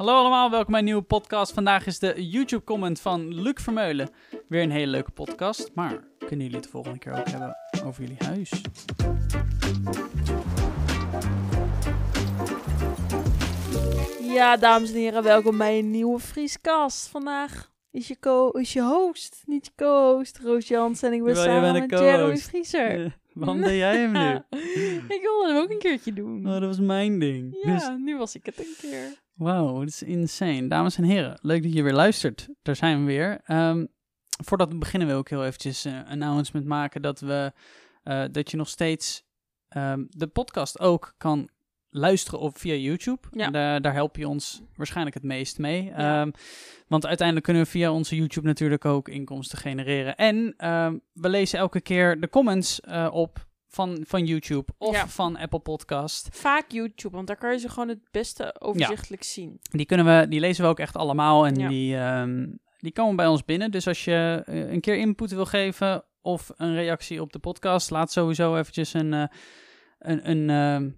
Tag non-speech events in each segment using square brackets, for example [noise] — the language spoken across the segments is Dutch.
Hallo allemaal, welkom bij een nieuwe podcast. Vandaag is de YouTube-comment van Luc Vermeulen. Weer een hele leuke podcast, maar kunnen jullie het de volgende keer ook hebben over jullie huis? Ja, dames en heren, welkom bij een nieuwe Vrieskast. Vandaag is je, co is je host, niet je co-host, Roos Jans. En ik ben Wel, samen met Jeremy. Vriezer. Eh, waarom deed jij hem nu? [laughs] ik wilde hem ook een keertje doen. Oh, dat was mijn ding. ja, Dus, nu was ik het een keer. Wauw, dat is insane. Dames en heren, leuk dat je weer luistert. Daar zijn we weer. Ehm, voordat we beginnen wil ik heel eventjes een announcement maken dat, we, eh, dat je nog steeds ehm, de podcast ook kan luisteren op via YouTube. Ja. Daar, daar help je ons waarschijnlijk het meest mee. Ja. Ehm, want uiteindelijk kunnen we via onze YouTube natuurlijk ook inkomsten genereren. En we lezen elke keer de comments eh, op van, van YouTube of Ja. van Apple Podcast. Vaak YouTube, want daar kan je ze gewoon het beste overzichtelijk zien. Die, kunnen we, die lezen we ook echt allemaal en Ja. die, ehm, die komen bij ons binnen. Dus als je eh, een keer input wil geven of een reactie op de podcast, laat sowieso eventjes een, eh, een, een, ehm,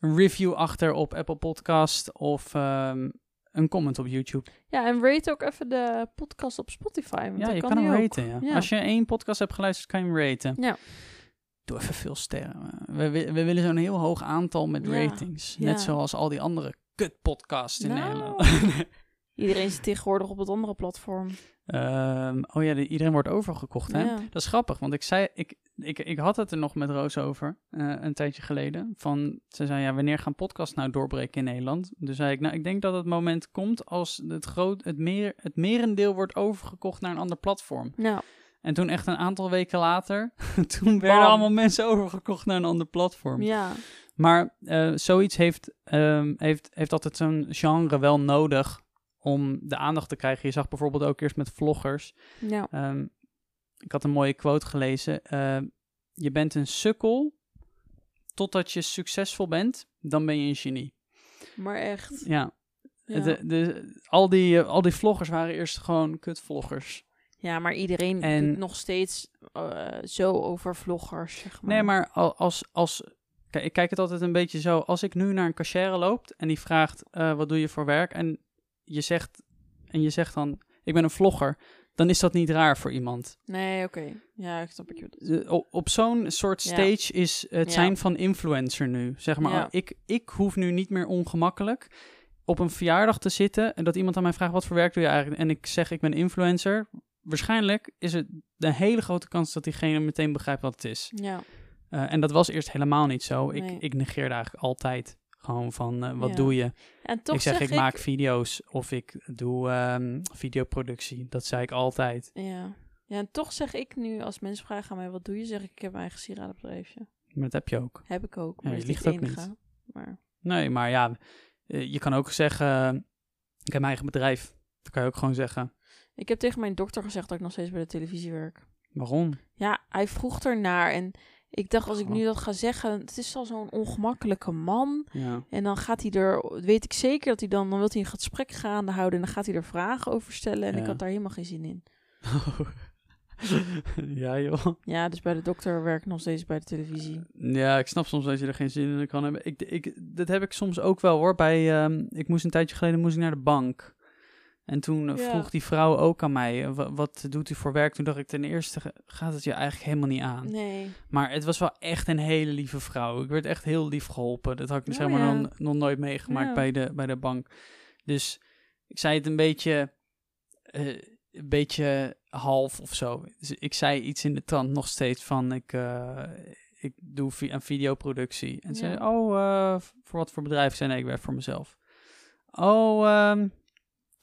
een review achter op Apple Podcast of ehm, een comment op YouTube. Ja, en rate ook even de podcast op Spotify. Want ja, je kan kan hem raten. Ja. Ja. Als je één podcast hebt geluisterd, kan je hem raten. Ja. Doe even veel sterren. We, we, we willen zo'n heel hoog aantal met Ja, ratings. ja. Net zoals al die andere kut-podcasts in Nou. Nederland. [laughs] Iedereen zit tegenwoordig op het andere platform. Ehm, oh ja, de- iedereen wordt overgekocht, hè? Ja. Dat is grappig, want ik zei, ik, ik, ik had het er nog met Roos over, eh, een tijdje geleden. Van, ze zei, ja, wanneer gaan podcasts nou doorbreken in Nederland? Dus zei ik, nou, ik denk dat het moment komt als het, groot, het, meer, het merendeel wordt overgekocht naar een ander platform. Nou, En toen echt een aantal weken later, [laughs] toen werden Bam. allemaal mensen overgekocht naar een ander platform. ja. Maar eh, zoiets heeft, ehm, heeft, heeft altijd zo'n genre wel nodig om de aandacht te krijgen. Je zag bijvoorbeeld ook eerst met vloggers. Ja. Ehm, ik had een mooie quote gelezen. Ehm, je bent een sukkel totdat je succesvol bent, dan ben je een genie. Maar echt. Ja, Ja. De, de, al, die, al die vloggers waren eerst gewoon kutvloggers. Ja, maar iedereen En- doet nog steeds eh, zo over vloggers, zeg maar. Nee, maar al- als, als, kijk, ik kijk het altijd een beetje zo. Als ik nu naar een cashier loop en die vraagt, eh, wat doe je voor werk? En je zegt, en je zegt dan, ik ben een vlogger. Dan is dat niet raar voor iemand. Nee, oké. Ja, ik snap op, op zo'n soort Ja. stage is het Ja. zijn van influencer nu. Zeg maar, Ja. ik, ik hoef nu niet meer ongemakkelijk op een verjaardag te zitten en dat iemand aan mij vraagt, wat voor werk doe je eigenlijk? En ik zeg, ik ben influencer. Waarschijnlijk is het een hele grote kans dat diegene meteen begrijpt wat het is. Ja. Eh, en dat was eerst helemaal niet zo. Ik, Nee. ik negeerde eigenlijk altijd gewoon van, eh, wat Ja. doe je? En toch ik zeg, zeg ik maak video's of ik doe ehm, videoproductie. Dat zei ik altijd. Ja. ja, en toch zeg ik nu, als mensen vragen aan mij, wat doe je? Zeg ik, ik heb mijn eigen sieradenbedrijfje. Maar dat heb je ook. Heb ik ook, Ja, maar je niet liegt het ook enige. Maar Nee, maar ja, eh, je kan ook zeggen, ik heb mijn eigen bedrijf. Dat kan je ook gewoon zeggen. Ik heb tegen mijn dokter gezegd dat ik nog steeds bij de televisie werk. Waarom? Ja, hij vroeg ernaar en ik dacht, als ik nu Oh. dat ga zeggen, het is al zo'n ongemakkelijke man. Ja. En dan gaat hij er, weet ik zeker dat hij dan, dan wil hij een gesprek gaande houden en dan gaat hij er vragen over stellen. En ik had daar helemaal geen zin in. [laughs] ja, joh. Ja, dus bij de dokter werk ik nog steeds bij de televisie. Ja, ik snap soms dat je er geen zin in kan hebben. Ik, ik, dat heb ik soms ook wel hoor. Bij, ehm, ik moest een tijdje geleden moest ik naar de bank. En toen Ja. vroeg die vrouw ook aan mij, wa- wat doet u voor werk? Toen dacht ik, ten eerste gaat het je eigenlijk helemaal niet aan. Nee. Maar het was wel echt een hele lieve vrouw. Ik werd echt heel lief geholpen. Dat had ik Oh, zeg maar ja. nog, nog nooit meegemaakt Ja. bij, de, bij de bank. Dus ik zei het een beetje, eh, een beetje half of zo. Dus ik zei iets in de trant nog steeds van ik, eh, ik doe vi- een videoproductie. En zei, oh, eh, voor wat voor bedrijf? Nee, ik werk voor mezelf. Oh, ehm,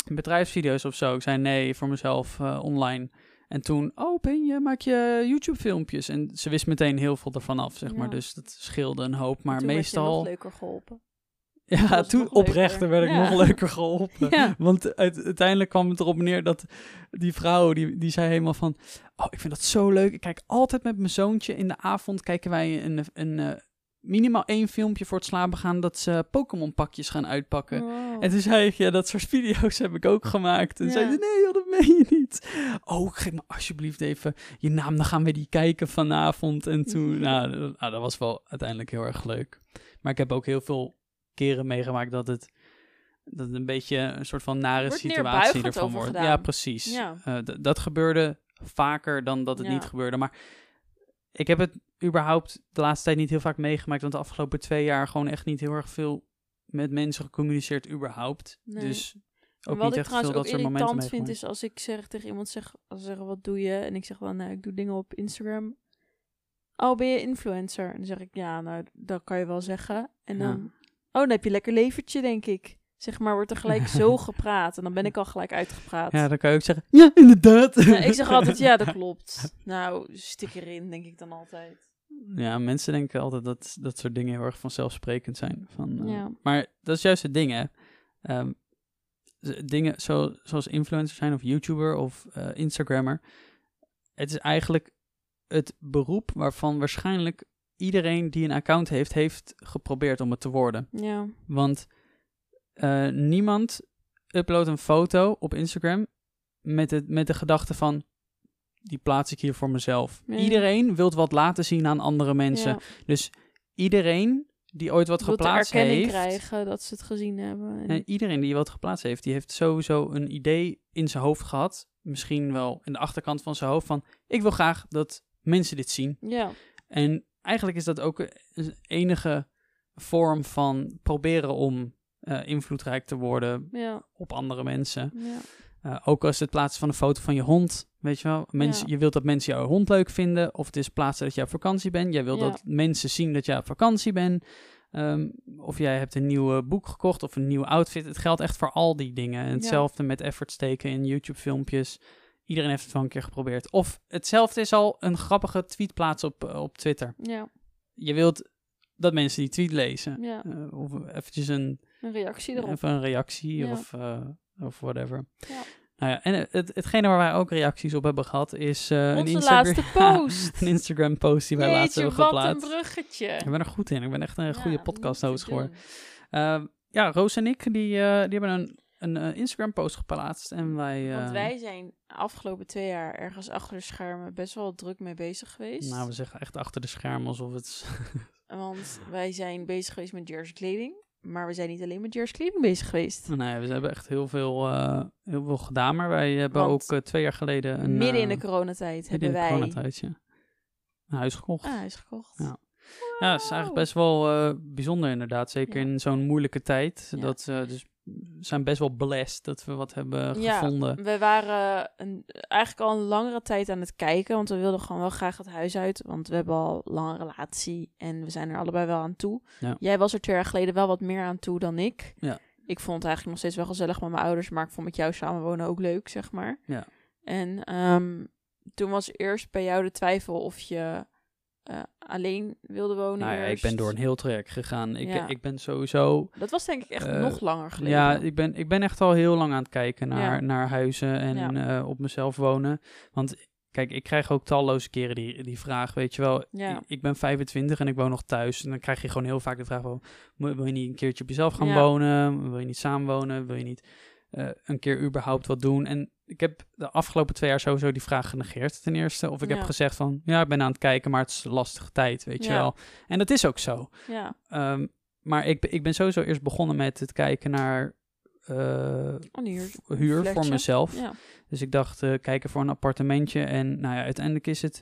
bedrijfsvideo's of zo. Ik zei, nee, voor mezelf eh, online. En toen, oh, ben je, maak je YouTube-filmpjes? En ze wist meteen heel veel ervan af, zeg maar. Dus dat scheelde een hoop. Maar Toen werd je meestal... nog leuker geholpen. Ja, toen oprechter werd ik Ja. nog leuker geholpen. Ja. Want uit- uiteindelijk kwam het erop neer dat die vrouw, die, die zei helemaal van... Oh, ik vind dat zo leuk. Ik kijk altijd met mijn zoontje in de avond... kijken wij een, een, eh, minimaal één filmpje voor het slapen gaan... dat ze Pokémon pakjes gaan uitpakken. Oh. En toen zei ik, ja, dat soort video's heb ik ook gemaakt. En Ja. zei ze, nee joh, dat meen je niet. Oh, geef me alsjeblieft even je naam, dan gaan we die kijken vanavond. En toen, nou, dat- nou, dat was wel uiteindelijk heel erg leuk. Maar ik heb ook heel veel keren meegemaakt dat het dat het een beetje een soort van nare Wordt situatie ervan wordt. gedaan. Ja, precies. Ja. Eh, dat gebeurde vaker dan dat het Ja. niet gebeurde. Maar ik heb het überhaupt de laatste tijd niet heel vaak meegemaakt. Want de afgelopen twee jaar gewoon echt niet heel erg veel met mensen gecommuniceerd überhaupt. Nee. Dus ook wat niet ik echt veel trouwens dat ook soort momenten irritant vind, meegemaakt. is als ik zeg tegen iemand, zeg, als ze zeggen, wat doe je? En ik zeg wel, nou, ik doe dingen op Instagram. Oh, ben je influencer? En dan zeg ik, ja, nou, dat kan je wel zeggen. En Ja. dan, oh, dan heb je lekker levertje, denk ik. Zeg maar, wordt er gelijk zo [laughs] gepraat. En dan ben ik al gelijk uitgepraat. Ja, dan kan je ook zeggen, ja, inderdaad. Ik zeg altijd, ja, dat [laughs] klopt. Nou, stik erin, denk ik dan altijd. Ja, mensen denken altijd dat dat soort dingen heel erg vanzelfsprekend zijn. Van, eh, Ja. Maar dat is juist het ding, hè. Ehm, dingen zo, zoals influencer zijn of YouTuber of eh, Instagrammer. Het is eigenlijk het beroep waarvan waarschijnlijk iedereen die een account heeft, heeft geprobeerd om het te worden. Ja, Want eh, niemand uploadt een foto op Instagram met, het, met de gedachte van... Die plaats ik hier voor mezelf. Ja. Iedereen wil wat laten zien aan andere mensen. ja. Dus iedereen die ooit wat Wilt geplaatst erkenning heeft... krijgen dat ze het gezien hebben. En- En iedereen die wat geplaatst heeft, die heeft sowieso een idee in zijn hoofd gehad. Misschien wel in de achterkant van zijn hoofd van... Ik wil graag dat mensen dit zien. ja, En eigenlijk is dat ook een enige vorm van proberen om eh, invloedrijk te worden ja, op andere mensen. ja. Eh, ook als het plaatsen van een foto van je hond, weet je wel. Mensen, Ja. Je wilt dat mensen jouw hond leuk vinden. Of het is plaatsen dat je op vakantie bent. Jij wilt Ja. dat mensen zien dat jij op vakantie bent. Ehm, of jij hebt een nieuw boek gekocht of een nieuwe outfit. Het geldt echt voor al die dingen. En hetzelfde met effort steken in YouTube-filmpjes. Iedereen heeft het wel een keer geprobeerd. Of hetzelfde is al een grappige tweet plaatsen op, eh, op Twitter. ja, Je wilt dat mensen die tweet lezen. ja. Eh, of eventjes een, Een reactie erop. even een reactie Ja. of, eh, of whatever. Ja. Nou ja, en het, hetgene waar wij ook reacties op hebben gehad is eh, een, Onze Instagram, laatste [laughs] post. een Instagram post die wij laatst Jeetje, hebben wat een geplaatst. bruggetje. Ik ben er goed in. Ik ben echt een goede Ja, podcast geworden. Eh, ja, Roos en ik die, eh, die hebben een, een eh, Instagram post geplaatst. En wij... Want wij zijn afgelopen twee jaar ergens achter de schermen best wel druk mee bezig geweest. Nou, we zeggen echt achter de schermen alsof het... [laughs] Want wij zijn bezig geweest met Jersey kleding. Maar we zijn niet alleen met Jersey kleding bezig geweest. nee, we hebben echt heel veel, eh, heel veel gedaan. Maar wij hebben Want ook eh, twee jaar geleden... Een, Midden in eh, de coronatijd midden hebben in de wij coronatijd, ja. Een huis gekocht. een huis gekocht. Ja. Ja, het is eigenlijk best wel eh, bijzonder inderdaad. Zeker Ja. in zo'n moeilijke tijd. Ja. Dat, eh, dus zijn best wel blessed dat we wat hebben Ja, gevonden. We waren een, eigenlijk al een langere tijd aan het kijken, want we wilden gewoon wel graag het huis uit. Want we hebben al een lange relatie en we zijn er allebei wel aan toe. Ja. Jij was er twee jaar geleden wel wat meer aan toe dan ik. Ja. Ik vond het eigenlijk nog steeds wel gezellig met mijn ouders, maar ik vond met jou samenwonen ook leuk, zeg maar. Ja. En ehm, toen was eerst bij jou de twijfel of je eh, alleen wilde wonen. Nou ja, ik ben door een heel traject gegaan. Ik, Ja. ik ben sowieso... Dat was denk ik echt eh, nog langer geleden. Ja, ik ben, ik ben echt al heel lang aan het kijken naar, Ja. naar huizen en eh, op mezelf wonen. Want kijk, ik krijg ook talloze keren die, die vraag, weet je wel. Ja. Ik, ik ben 25 en ik woon nog thuis. En dan krijg je gewoon heel vaak de vraag, "Mo- wil je niet een keertje op jezelf gaan wonen? Wil je niet samenwonen? Wil je niet een keer überhaupt wat doen? En ik heb de afgelopen twee jaar sowieso die vraag genegeerd ten eerste. Of ik heb gezegd van, ja, ik ben aan het kijken, maar het is een lastige tijd, weet je wel. En dat is ook zo. Ja. Ehm, maar ik, ben- ik ben sowieso eerst begonnen met het kijken naar v- huur voor mezelf. Ja. Dus ik dacht, eh, kijken voor een appartementje. En nou ja, uiteindelijk is het...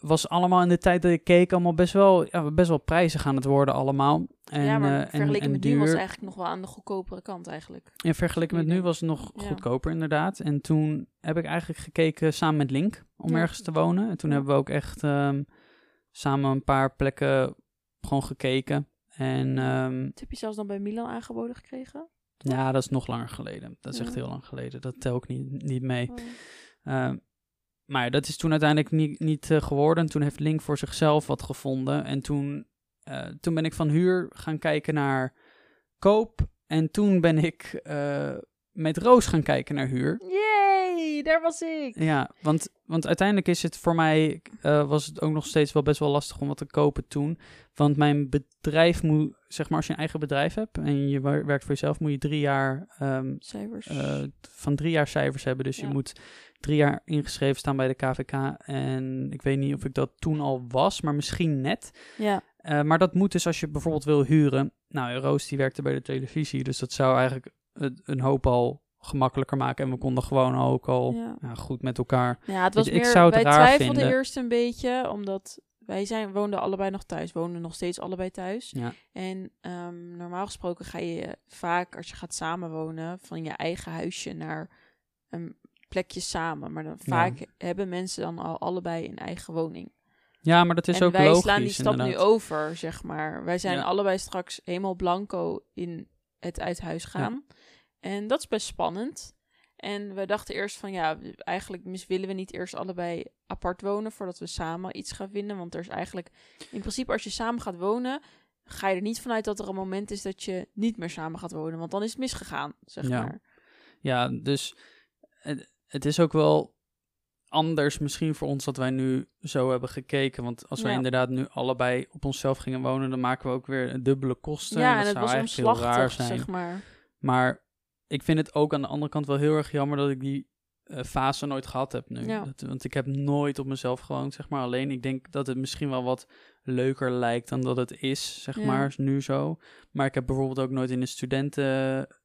Was allemaal in de tijd dat ik keek allemaal best wel, ja, best wel prijzig aan het worden allemaal. En, ja, maar eh, en, vergeleken en met duur. nu was het eigenlijk nog wel aan de goedkopere kant eigenlijk. Ja, vergeleken met nu was het nog Ja. goedkoper inderdaad. En toen heb ik eigenlijk gekeken samen met Link om Ja. ergens te wonen. En toen hebben we ook echt ehm, samen een paar plekken gewoon gekeken. En ehm, Dat heb je zelfs dan bij Milan aangeboden gekregen? ja, dat is nog langer geleden. Dat is echt heel lang geleden. Dat tel ik niet, niet mee. Oh. Ehm, maar dat is toen uiteindelijk niet, niet eh, geworden. Toen heeft Link voor zichzelf wat gevonden. En toen, eh, toen ben ik van huur gaan kijken naar koop. En toen ben ik eh, met Roos gaan kijken naar huur. Yay, daar was ik! Ja, want, want uiteindelijk is het voor mij, was het ook nog steeds wel best wel lastig om wat te kopen toen. Want mijn bedrijf moet, zeg maar als je een eigen bedrijf hebt en je wer- werkt voor jezelf, moet je drie jaar, ehm, Cijfers. van drie jaar cijfers hebben. Dus Ja. je moet drie jaar ingeschreven staan bij de KVK. En ik weet niet of ik dat toen al was, maar misschien net. ja, Eh, maar dat moet dus als je bijvoorbeeld wil huren. Nou, Roos die werkte bij de televisie, dus dat zou eigenlijk een hoop al gemakkelijker maken. En we konden gewoon ook al Ja. goed met elkaar. Ja, het was Ik- ik meer, zou het wij twijfelden vinden. eerst een beetje, omdat wij zijn, woonden allebei nog thuis, woonden nog steeds allebei thuis. Ja. En ehm, normaal gesproken ga je vaak, als je gaat samenwonen, van je eigen huisje naar een plekje samen. Maar dan Ja. vaak hebben mensen dan al allebei een eigen woning. Ja, maar dat is en ook wij logisch. slaan die stap nu over, zeg maar. Wij zijn Ja. allebei straks helemaal blanco in het uit huis gaan. En dat is best spannend. En we dachten eerst van ja, eigenlijk willen we niet eerst allebei apart wonen voordat we samen iets gaan vinden. Want er is eigenlijk, in principe als je samen gaat wonen, ga je er niet vanuit dat er een moment is dat je niet meer samen gaat wonen. Want dan is het misgegaan, zeg Ja. maar. Ja, dus het, is ook wel anders misschien voor ons dat wij nu zo hebben gekeken. Want als wij Ja. inderdaad nu allebei op onszelf gingen wonen, dan maken we ook weer dubbele kosten. Ja, dat en het zou was eigenlijk heel raar zijn. zeg maar. Maar ik vind het ook aan de andere kant wel heel erg jammer dat ik die eh, fase nooit gehad heb nu. Ja. Dat, want ik heb nooit op mezelf gewoond, zeg maar. Alleen ik denk dat het misschien wel wat leuker lijkt dan dat het is, zeg Ja. maar, nu zo. Maar ik heb bijvoorbeeld ook nooit in een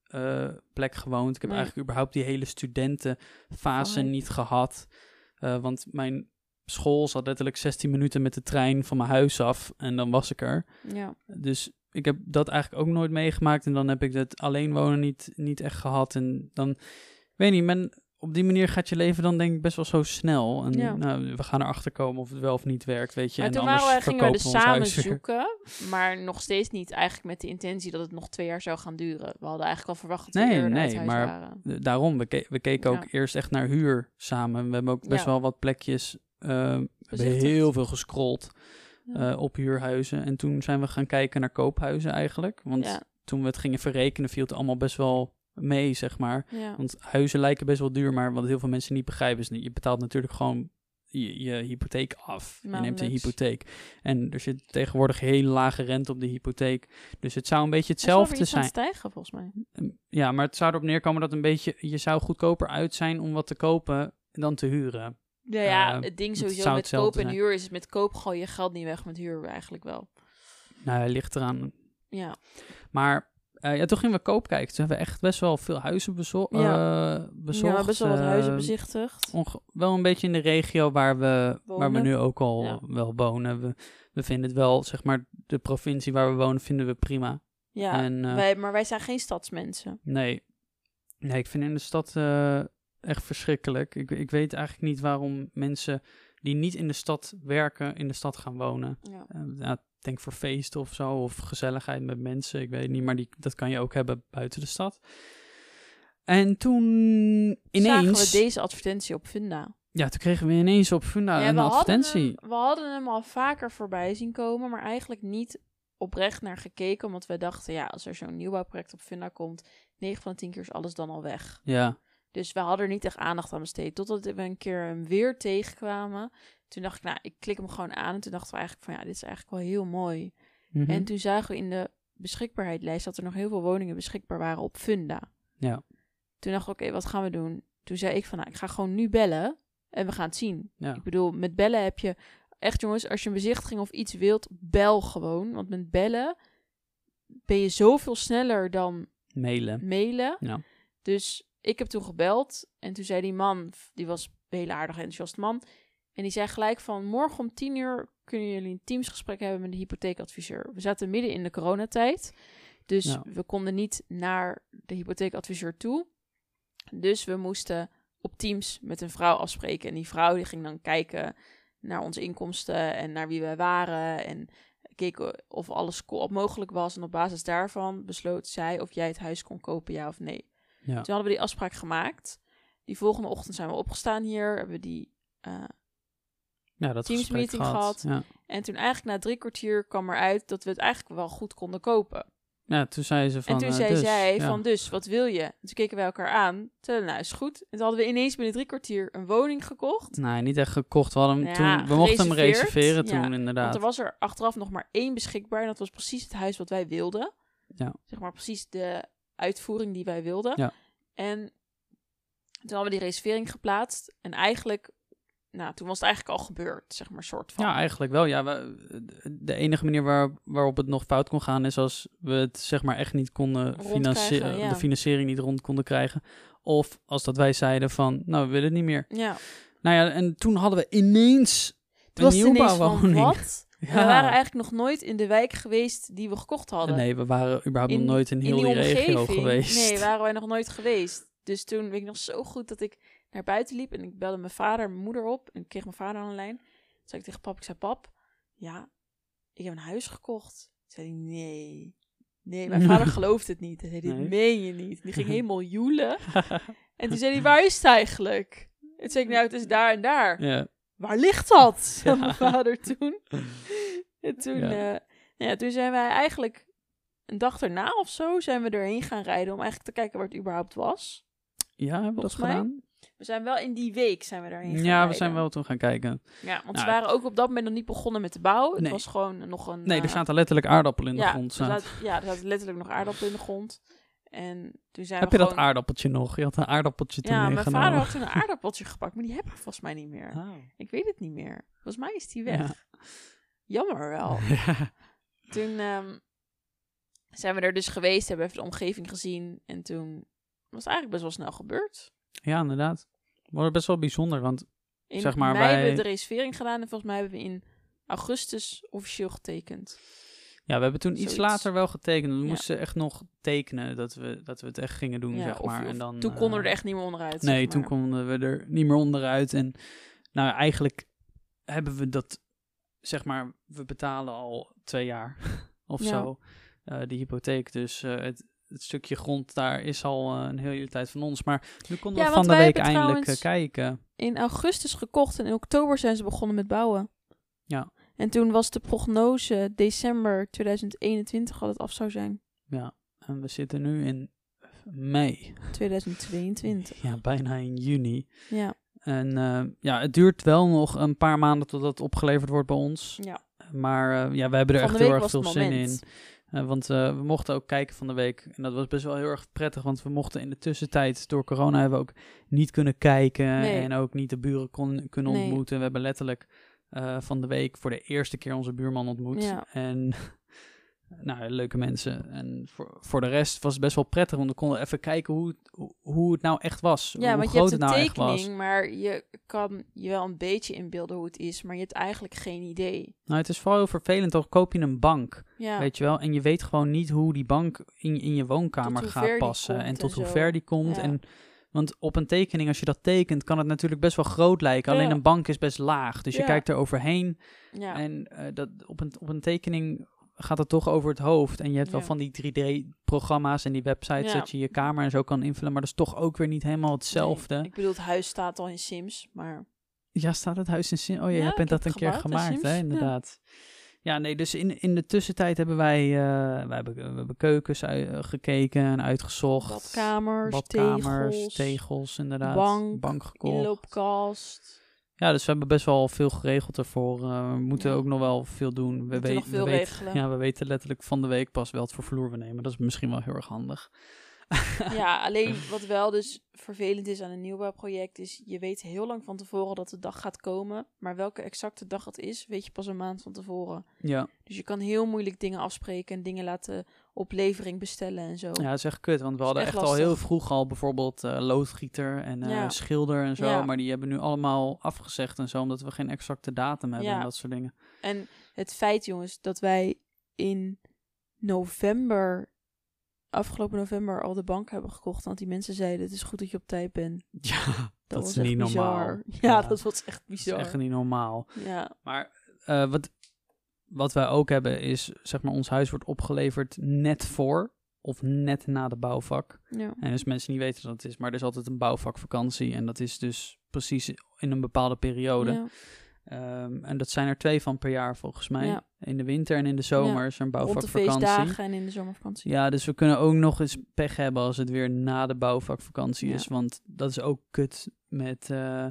studentenplek gewoond. Ik heb Nee. eigenlijk überhaupt die hele studentenfase niet gehad. Eh, want mijn school zat letterlijk 16 minuten met de trein van mijn huis af en dan was ik er. Ja. Dus ik heb dat eigenlijk ook nooit meegemaakt. En dan heb ik het alleen wonen niet, niet echt gehad. En dan, weet niet, men, op die manier gaat je leven dan denk ik best wel zo snel. En Ja. nou, we gaan erachter komen of het wel of niet werkt, weet je. Maar en toen waren wij, gingen we dus samen zoeken, maar nog steeds niet eigenlijk met de intentie dat het nog twee jaar zou gaan duren. We hadden eigenlijk al verwacht dat we Nee, nee, maar- waren. Daarom, we, ke- we keken ook Ja. eerst echt naar huur samen. We hebben ook best Ja. wel wat plekjes, eh, we hebben heel veel gescrolld Ja. eh, op huurhuizen. En toen zijn we gaan kijken naar koophuizen eigenlijk. Want toen we het gingen verrekenen viel het allemaal best wel mee, zeg maar. ja. Want huizen lijken best wel duur, maar wat heel veel mensen niet begrijpen is, je betaalt natuurlijk gewoon je, je hypotheek af. Je neemt een hypotheek. En er zit tegenwoordig hele lage rente op de hypotheek. Dus het zou een beetje hetzelfde het zijn. stijgen, volgens mij. Ja, maar het zou erop neerkomen dat een beetje, je zou goedkoper uit zijn om wat te kopen dan te huren. Ja, ja Eh, het ding sowieso zou met koop en huur is het met koop gooi je geld niet weg, met huur eigenlijk wel. Nou, het ligt eraan. Ja, Maar eh, ja, toen gingen we koop kijken. Toen hebben we echt best wel veel huizen bezo Ja. eh, bezocht. ja best wel wat huizen Eh, bezichtigd. wel een beetje in de regio waar we, waar we nu ook al Ja. wel wonen. We, we vinden het wel, zeg maar, de provincie waar we wonen vinden we prima. Ja, en, eh, wij, maar wij zijn geen stadsmensen. Nee, nee ik vind in de stad echt verschrikkelijk. Ik, ik weet eigenlijk niet waarom mensen die niet in de stad werken, in de stad gaan wonen. Ja. Denk voor feesten of zo, of gezelligheid met mensen. Ik weet niet, maar die, dat kan je ook hebben buiten de stad. En toen Zagen ineens... we deze advertentie op Funda. Ja, toen kregen we ineens op Funda ja, een we hadden, advertentie. hem, we hadden hem al vaker voorbij zien komen, maar eigenlijk niet oprecht naar gekeken. Omdat we dachten, ja, als er zo'n nieuwbouwproject op Funda komt, 9 van de 10 keer is alles dan al weg. Ja, Dus we hadden er niet echt aandacht aan besteed. Totdat we een keer hem weer tegenkwamen. Toen dacht ik, nou, ik klik hem gewoon aan. En toen dachten we eigenlijk van, ja, dit is eigenlijk wel heel mooi. mhm. En toen zagen we in de beschikbaarheidslijst dat er nog heel veel woningen beschikbaar waren op Funda. Ja. Toen dacht ik, oké, wat gaan we doen? Toen zei ik van, nou, ik ga gewoon nu bellen en we gaan het zien. Ja. Ik bedoel, met bellen heb je... Echt jongens, als je een bezichtiging of iets wilt, bel gewoon. Want met bellen ben je zoveel sneller dan mailen. mailen. Ja. Dus ik heb toen gebeld en toen zei die man, die was een hele aardige enthousiast man. En die zei gelijk van, morgen om tien uur kunnen jullie een teamsgesprek hebben met de hypotheekadviseur. We zaten midden in de coronatijd, dus we konden niet naar de hypotheekadviseur toe. Dus we moesten op Teams met een vrouw afspreken. En die vrouw die ging dan kijken naar onze inkomsten en naar wie wij waren. En keken of alles mogelijk was. En op basis daarvan besloot zij of jij het huis kon kopen, ja of nee. Ja. Toen hadden we die afspraak gemaakt. Die volgende ochtend zijn we opgestaan hier. Hebben we die. Ja, dat Teams meeting gehad. gehad. Ja. en toen eigenlijk na drie kwartier kwam eruit dat we het eigenlijk wel goed konden kopen. ja, toen zei ze van... en toen eh, zei dus, zij ja. van dus, wat wil je? En toen keken wij elkaar aan. Toen, nou is goed. En toen hadden we ineens binnen drie kwartier een woning gekocht. Nee, niet echt gekocht. We, hadden hem Ja, toen, we mochten hem reserveren toen, inderdaad. Want er was er achteraf nog maar één beschikbaar. En dat was precies het huis wat wij wilden. Ja. Zeg maar precies de uitvoering die wij wilden. Ja. En toen hadden we die reservering geplaatst. En eigenlijk nou, toen was het eigenlijk al gebeurd, zeg maar, soort van. Ja, eigenlijk wel. Ja, we, de enige manier waar, waarop het nog fout kon gaan is als we het zeg maar echt niet konden financieren, ja. de financiering niet rond konden krijgen. Of als dat wij zeiden van, nou, we willen het niet meer. ja. Nou ja, en toen hadden we ineens Het een was ineens van, nieuwbouwwoning. wat? Ja. We waren eigenlijk nog nooit in de wijk geweest die we gekocht hadden. Nee, we waren überhaupt In- nog nooit in heel in die, die regio geweest. Nee, [laughs] waren wij nog nooit geweest. Dus toen weet ik nog zo goed dat ik naar buiten liep en ik belde mijn vader en mijn moeder op en ik kreeg mijn vader aan de lijn. Toen zei ik tegen pap, ik zei pap, ja, ik heb een huis gekocht. Toen zei hij, nee. Nee, mijn vader geloofde het niet. Hij zei, dit Nee. meen je niet. Die ging [laughs] helemaal joelen. [laughs] En toen zei hij, waar is het eigenlijk? En toen zei ik, nou, het is daar en daar. ja. Waar ligt dat? [laughs] zei Ja. mijn vader toen. En [laughs] toen, Ja. ja. ja, toen zijn wij eigenlijk een dag erna of zo zijn we erheen gaan rijden om eigenlijk te kijken waar het überhaupt was. ja, hebben we dat mij gedaan? We zijn wel in die week zijn we daarheen Ja, we rijden. zijn wel toen gaan kijken. Ja, want Nou, ze waren ook op dat moment nog niet begonnen met de bouw. Het Nee. was gewoon nog een... Nee, er eh, zaten letterlijk aardappelen in de ja, grond. er zaten. ja, er zaten letterlijk nog aardappelen in de grond. En toen zijn Heb we je dat aardappeltje nog? Je had een aardappeltje toen Ja, mijn vader had toen een aardappeltje gepakt, maar die heb ik volgens mij niet meer. Oh. Ik weet het niet meer. Volgens mij is die weg. Ja. Jammer wel. [laughs] Ja. Toen ehm, zijn we er dus geweest, hebben even de omgeving gezien. En toen was het eigenlijk best wel snel gebeurd. ja, inderdaad. Maar best wel bijzonder, want In Zeg maar, mei wij- hebben we de reservering gedaan en volgens mij hebben we in augustus officieel getekend. Ja, we hebben toen iets later wel getekend. We Ja. moesten echt nog tekenen dat we, dat we het echt gingen doen, Ja, zeg maar. of en dan, toen konden we er eh, echt niet meer onderuit. Nee, zeg toen konden we er niet meer onderuit. En nou, eigenlijk hebben we dat, zeg maar, we betalen al twee jaar [laughs] of Ja. zo, eh die hypotheek. Dus eh, het, het stukje grond daar is al een hele tijd van ons. Maar nu konden Ja, we van de week eindelijk kijken. In augustus gekocht en in oktober zijn ze begonnen met bouwen. En toen was de prognose december 2021 al het af zou zijn. Ja, en we zitten nu in mei. 2022. Ja, bijna in juni. Ja, En eh, ja, het duurt wel nog een paar maanden totdat het opgeleverd wordt bij ons. ja. Maar eh, ja, we hebben er Van echt heel erg veel zin in. Eh, want we mochten ook kijken van de week. En dat was best wel heel erg prettig. Want we mochten in de tussentijd, door corona, hebben we ook niet kunnen kijken. Nee. En ook niet de buren kon, kunnen Nee. ontmoeten. We hebben letterlijk eh, van de week voor de eerste keer onze buurman ontmoet. Ja. En [laughs] nou, leuke mensen. En voor, voor de rest was het best wel prettig. Want we konden even kijken hoe, het- hoe, het nou echt was. Ja, hoe want je groot hebt het een nou echt was. tekening, maar je kan je wel een beetje inbeelden hoe het is, maar je hebt eigenlijk geen idee. Nou, het is vooral heel vervelend. Dan koop je een bank. Ja, Weet je wel? En je weet gewoon niet hoe die bank in, in je woonkamer hoe ver gaat die passen. komt En tot en hoe ver die komt. Ja. En, want op een tekening, als je dat tekent, kan het natuurlijk best wel groot lijken. Alleen een bank is best laag. Dus je Ja. kijkt er overheen. ja. En eh, dat, op, een, op een tekening gaat het toch over het hoofd. En je hebt wel van die 3D-programma's en die websites dat je je kamer en zo kan invullen. Maar dat is toch ook weer niet helemaal hetzelfde. Nee, ik bedoel, het huis staat al in Sims, maar Ja, staat het huis in Sim? Oh ja, ik bent heb dat een keer in gemaakt, hè? Sims, ja. Ja, nee, dus in, in de tussentijd hebben wij, eh, wij hebben, we hebben keukens eh, gekeken en uitgezocht. badkamers, Badkamers, tegels, tegels, inderdaad. bank, gekocht. inloopkast. Ja, dus we hebben best wel veel geregeld ervoor. Eh, we moeten Ja. ook nog wel veel doen. We, veel we weten. Ja, we weten letterlijk van de week pas wel het voor vloer we nemen. Dat is misschien wel heel erg handig. Ja, [laughs] alleen wat wel dus vervelend is aan een nieuwbouwproject is, je weet heel lang van tevoren dat de dag gaat komen, maar welke exacte dag het is, weet je pas een maand van tevoren. Ja, Dus je kan heel moeilijk dingen afspreken en dingen laten op levering bestellen en zo. ja dat is echt kut. Want we hadden echt echt al heel vroeg al bijvoorbeeld eh, loodgieter en eh, Ja. schilder en zo. Ja. Maar die hebben nu allemaal afgezegd en zo, omdat we geen exacte datum hebben Ja. en dat soort dingen. En het feit, jongens, dat wij in november, afgelopen november, al de bank hebben gekocht. Want die mensen zeiden, het is goed dat je op tijd bent. [laughs] Ja, dat, was is echt niet bizar. normaal. [laughs] Ja, dat was echt Dat is bizar. echt niet normaal. Ja, Maar eh, wat, wat wij ook hebben is, zeg maar, ons huis wordt opgeleverd net voor of net na de bouwvak. ja. En dus mensen niet weten wat het is, maar er is altijd een bouwvakvakantie. En dat is dus precies in een bepaalde periode. ja. Ehm, en dat zijn er twee van per jaar volgens mij. Ja. In de winter en in de zomer Ja, is er een Rond de bouwvakvakantie. feestdagen en in de zomervakantie. Ja, dus we kunnen ook nog eens pech hebben als het weer na de bouwvakvakantie Ja. is. Want dat is ook kut met, eh,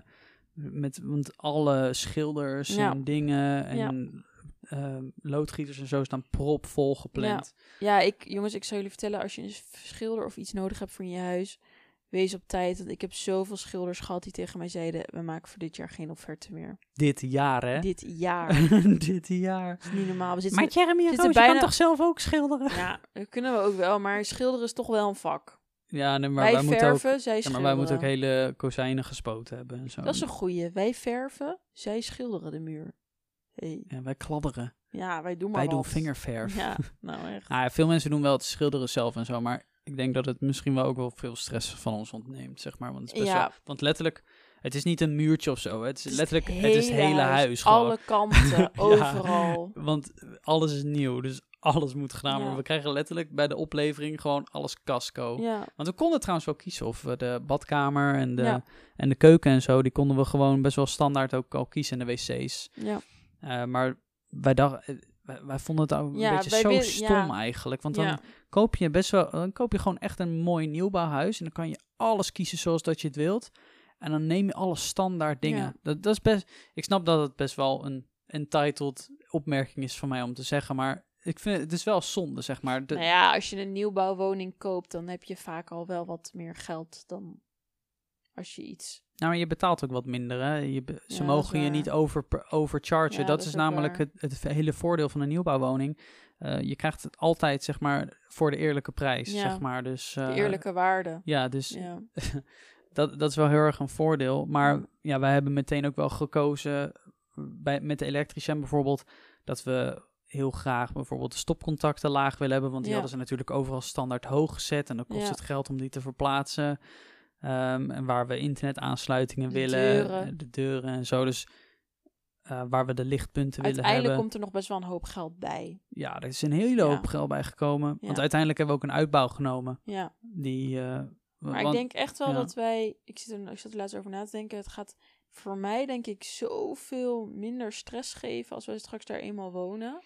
met want alle schilders en dingen en eh, loodgieters en zo staan propvol gepland. Ja, ik, jongens, ik zou jullie vertellen, als je een schilder of iets nodig hebt voor in je huis, wees op tijd. Want ik heb zoveel schilders gehad die tegen mij zeiden... we maken voor dit jaar geen offerte meer. Dit jaar, hè? Dit jaar. [laughs] Dit jaar. Dat is niet normaal. We zitten, Maar Jeremy en Roos, bijna- kan toch zelf ook schilderen? Ja, dat kunnen we ook wel. Maar schilderen is toch wel een vak. Ja, nee, maar wij wij moeten ook, zij ja, maar wij moeten ook hele kozijnen gespoten hebben en zo. Dat is een goeie. Wij verven, zij schilderen de muur. Hey. Ja, wij kladderen. Ja, wij doen maar wij doen vingerverf. Ja, [laughs] nou echt. Nou ja, veel mensen doen wel het schilderen zelf en zo, maar ik denk dat het misschien wel ook wel veel stress van ons ontneemt, zeg maar. Want, het is best Ja. wel, want letterlijk, het is niet een muurtje of zo. Het is, Het is letterlijk, het het is het hele huis. Alle [laughs] kanten, overal. Want alles is nieuw, dus alles moet gedaan worden. Ja. We krijgen letterlijk bij de oplevering gewoon alles casco. Ja, Want we konden trouwens wel kiezen of we de badkamer en de, Ja. en de keuken en zo, die konden we gewoon best wel standaard ook al kiezen en de wc's. ja. Eh, maar wij dachten, eh, wij, wij vonden het ook een beetje zo wil- stom ja. eigenlijk. Want dan ja. koop je best wel, dan koop je gewoon echt een mooi nieuwbouwhuis en dan kan je alles kiezen zoals dat je het wilt. En dan neem je alle standaard dingen. Dat, dat is best, ik snap dat het best wel een entitled opmerking is van mij om te zeggen, maar ik vind het is wel zonde, zeg maar. De- Nou ja, als je een nieuwbouwwoning koopt, dan heb je vaak al wel wat meer geld dan als je iets... Nou, maar je betaalt ook wat minder, hè. Je, be- ze Ja, mogen je niet over, overchargen. Ja, dat, dat is namelijk het, het hele voordeel van een nieuwbouwwoning. Eh, je krijgt het altijd, zeg maar, voor de eerlijke prijs, Ja. zeg maar. Dus, De eh, eerlijke waarde. Ja, dus [laughs] dat, dat is wel heel erg een voordeel. Maar ja, wij hebben meteen ook wel gekozen, bij, met de elektricien bijvoorbeeld, dat we heel graag bijvoorbeeld de stopcontacten laag willen hebben. Want die hadden ze natuurlijk overal standaard hoog gezet. En dan kost het geld om die te verplaatsen. Ehm, en waar we internetaansluitingen De willen, deuren. de deuren en zo. Dus eh, waar we de lichtpunten willen Uiteindelijk hebben. komt er nog best wel een hoop geld bij. Ja, er is een hele hoop geld bij gekomen. Want uiteindelijk hebben we ook een uitbouw genomen. Ja. Die, eh, Maar ik denk echt wel ja. dat wij... Ik zit, er, ik zat er laatst over na te denken. Het gaat voor mij denk ik zoveel minder stress geven als wij straks daar eenmaal wonen.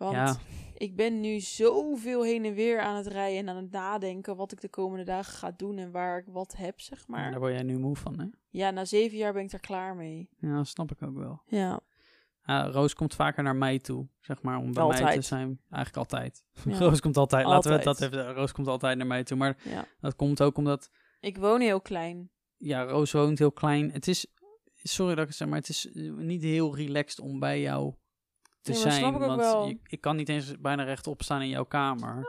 Want Ja. ik ben nu zoveel heen en weer aan het rijden en aan het nadenken wat ik de komende dagen ga doen en waar ik wat heb, zeg Maar daar word jij nu moe van, hè? Ja, na zeven jaar ben ik daar klaar mee. Ja, dat snap ik ook wel. Ja, Roos komt vaker naar mij toe, zeg maar, om bij mij te zijn. Eigenlijk altijd. Ja. [laughs] Roos komt altijd. Laten we dat even. Roos komt altijd naar mij toe. Maar dat komt ook omdat, Ik woon heel klein. ja, Roos woont heel klein. Het is, sorry dat ik het zeg, maar het is niet heel relaxed om bij jou te Nee, maar zijn. snap ik ook want. Je, ik kan niet eens bijna rechtop staan in jouw kamer.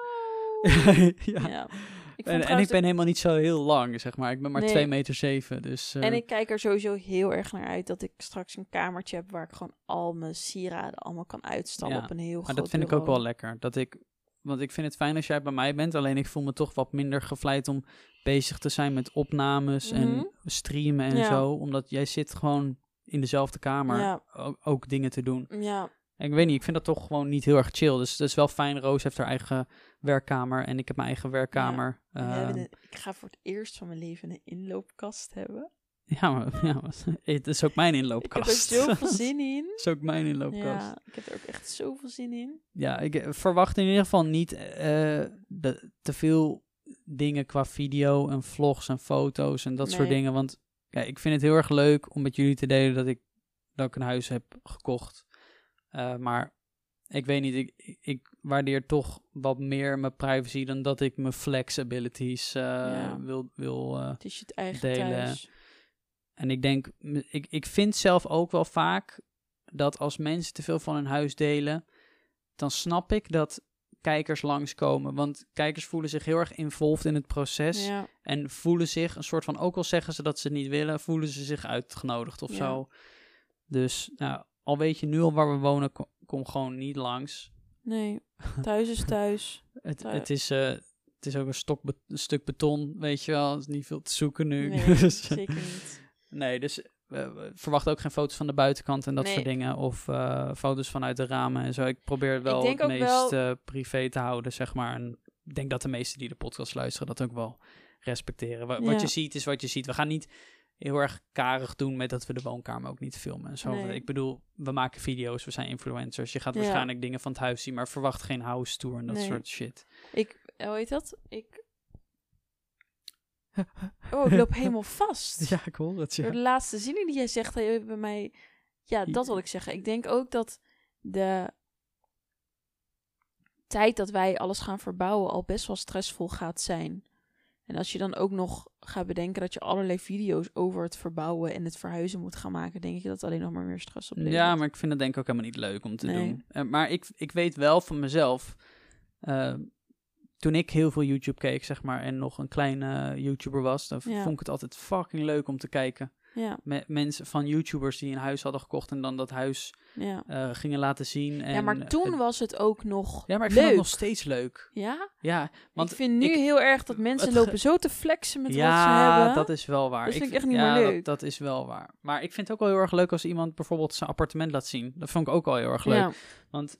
[laughs] ja. Ja. Ik En, en ik ben helemaal niet zo heel lang, zeg maar. Ik ben maar Nee. 2 meter 7, dus... eh, En ik kijk er sowieso heel erg naar uit dat ik straks een kamertje heb waar ik gewoon al mijn sieraden allemaal kan uitstallen Ja, op een heel groot Maar dat vind ik ook wel lekker. Dat ik, want ik vind het fijn als jij bij mij bent. Alleen ik voel me toch wat minder gevleid om bezig te zijn met opnames Mhm. en streamen en Ja. zo. Omdat jij zit gewoon in dezelfde kamer Ja. ook, ook dingen te doen. Ja, ik weet niet, ik vind dat toch gewoon niet heel erg chill. Dus dat is wel fijn. Roos heeft haar eigen werkkamer en ik heb mijn eigen werkkamer. Ja, een- ik ga voor het eerst van mijn leven een inloopkast hebben. ja, maar, [laughs] ja, maar het is ook mijn Ik heb inloopkast. er zoveel [laughs] zin in. Het is ook mijn inloopkast. Ja, ik heb er ook echt zoveel zin in. Ja, ik eh, verwacht in ieder geval niet eh, de, te veel dingen qua video en vlogs en foto's en dat soort dingen. Want ja, ik vind het heel erg leuk om met jullie te delen dat ik, dat ik een huis heb gekocht. Eh, maar ik weet niet, ik, ik- waardeer toch wat meer mijn privacy dan dat ik mijn flexibilities eh, Ja. wil, wil eh, Het is je het eigen Delen. thuis. en ik denk, ik, ik vind zelf ook wel vaak dat als mensen te veel van hun huis delen, dan snap ik dat kijkers langskomen. Want kijkers voelen zich heel erg involved in het proces. Ja, En voelen zich een soort van, ook al zeggen ze dat ze het niet willen, voelen ze zich uitgenodigd of Ja. zo. Dus nou, al weet je nu al waar we wonen, ko- kom gewoon niet langs. nee. Thuis is thuis. [laughs] Het, het, is, eh, het is ook een, stok be- een stuk beton, weet je wel. Er is niet veel te zoeken nu. Nee, [laughs] Dus- zeker niet. Nee, dus eh, we verwachten ook geen foto's van de buitenkant en dat Nee. soort dingen. Of eh, foto's vanuit de ramen en zo. Ik probeer het wel Ik het meest wel- eh, privé te houden, zeg maar. En ik denk dat de meesten die de podcast luisteren dat ook wel respecteren. Wa- Wat Ja. je ziet is wat je ziet. We gaan niet heel erg karig doen met dat we de woonkamer ook niet filmen en zo. Nee. Ik bedoel, we maken video's, we zijn influencers. Je gaat Ja. waarschijnlijk dingen van het huis zien, maar verwacht geen house tour en dat Nee. soort shit. Ik, hoe heet dat? Ik... [laughs] Oh, ik loop helemaal vast. [laughs] Ja, ik hoor het, Door de laatste zinnen die jij zegt, je bij mij... Ja, dat wil ik zeggen. Ik denk ook dat de tijd dat wij alles gaan verbouwen al best wel stressvol gaat zijn. En als je dan ook nog gaat bedenken dat je allerlei video's over het verbouwen en het verhuizen moet gaan maken, denk ik dat alleen nog maar meer stress oplevert. Ja, maar ik vind het denk ik ook helemaal niet leuk om te Nee. doen. Eh, maar ik, ik weet wel van mezelf, eh, toen ik heel veel YouTube keek, zeg maar, en nog een kleine YouTuber was, dan Ja. vond ik het altijd fucking leuk om te kijken. Ja, Met mensen van YouTubers die een huis hadden gekocht en dan dat huis ja. eh, gingen laten zien. En, ja, maar toen was het ook nog ja, maar ik leuk. vind het nog steeds leuk. Ja? Ja, want ik vind nu ik- heel erg dat mensen lopen zo te flexen met ja, wat ze hebben. dat is wel waar. Dat vind ik echt niet ja, meer dat- leuk. Dat, is wel waar. Maar ik vind het ook wel heel erg leuk als iemand bijvoorbeeld zijn appartement laat zien. Dat vond ik ook al heel erg leuk. Ja, Want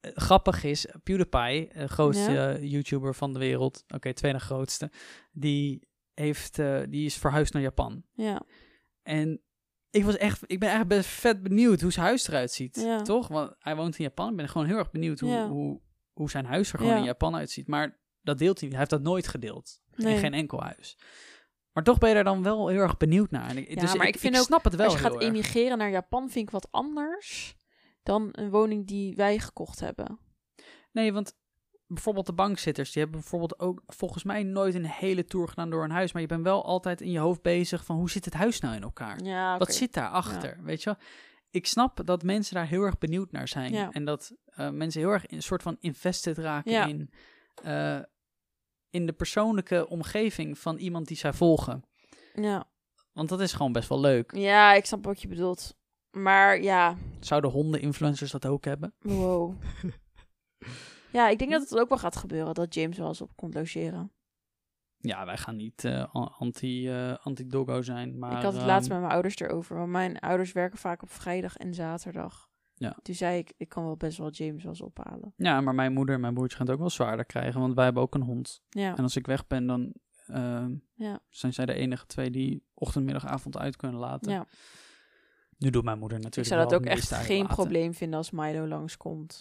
eh, grappig is, PewDiePie, de grootste Ja. eh, YouTuber van de wereld, oké, tweede grootste, die, heeft, die is verhuisd naar Japan. ja, En ik, was echt, ik ben echt best vet benieuwd hoe zijn huis eruit ziet, Ja. toch? Want hij woont in Japan. Ik ben gewoon heel erg benieuwd hoe, Ja. hoe, hoe zijn huis er gewoon Ja. in Japan uitziet. Maar dat deelt hij niet. Hij heeft dat nooit gedeeld. Nee. In geen enkel huis. Maar toch ben je daar dan wel heel erg benieuwd naar. En ik, Ja, dus maar ik, ik vind ik ook, snap het wel Als je gaat erg. emigreren naar Japan, vind ik wat anders dan een woning die wij gekocht hebben. Nee, want bijvoorbeeld de bankzitters, die hebben bijvoorbeeld ook volgens mij nooit een hele tour gedaan door een huis. Maar je bent wel altijd in je hoofd bezig van hoe zit het huis nou in elkaar? Ja. Wat zit daarachter? Weet je wel? Ik snap dat mensen daar heel erg benieuwd naar zijn. Ja. En dat eh, mensen heel erg in een soort van invested raken Ja. in, eh, in de persoonlijke omgeving van iemand die zij volgen. Ja. Want dat is gewoon best wel leuk. ja, ik snap wat je bedoelt. Maar ja, Zouden honden-influencers dat ook hebben? wow. [laughs] ja, ik denk dat het ook wel gaat gebeuren dat James wel eens op komt logeren. Ja, wij gaan niet eh, anti, eh, anti-doggo zijn. Maar, ik had het ehm, laatst met mijn ouders erover, want mijn ouders werken vaak op vrijdag en zaterdag. Ja. Toen zei ik, ik kan wel best wel James wel eens ophalen. Ja, maar mijn moeder en mijn broertje gaan het ook wel zwaarder krijgen, want wij hebben ook een hond. Ja, En als ik weg ben, dan ehm, ja, zijn zij de enige twee die ochtend, middag, avond uit kunnen laten. ja. Nu doet mijn moeder Ik natuurlijk zou dat ook echt geen probleem vinden als Milo langskomt.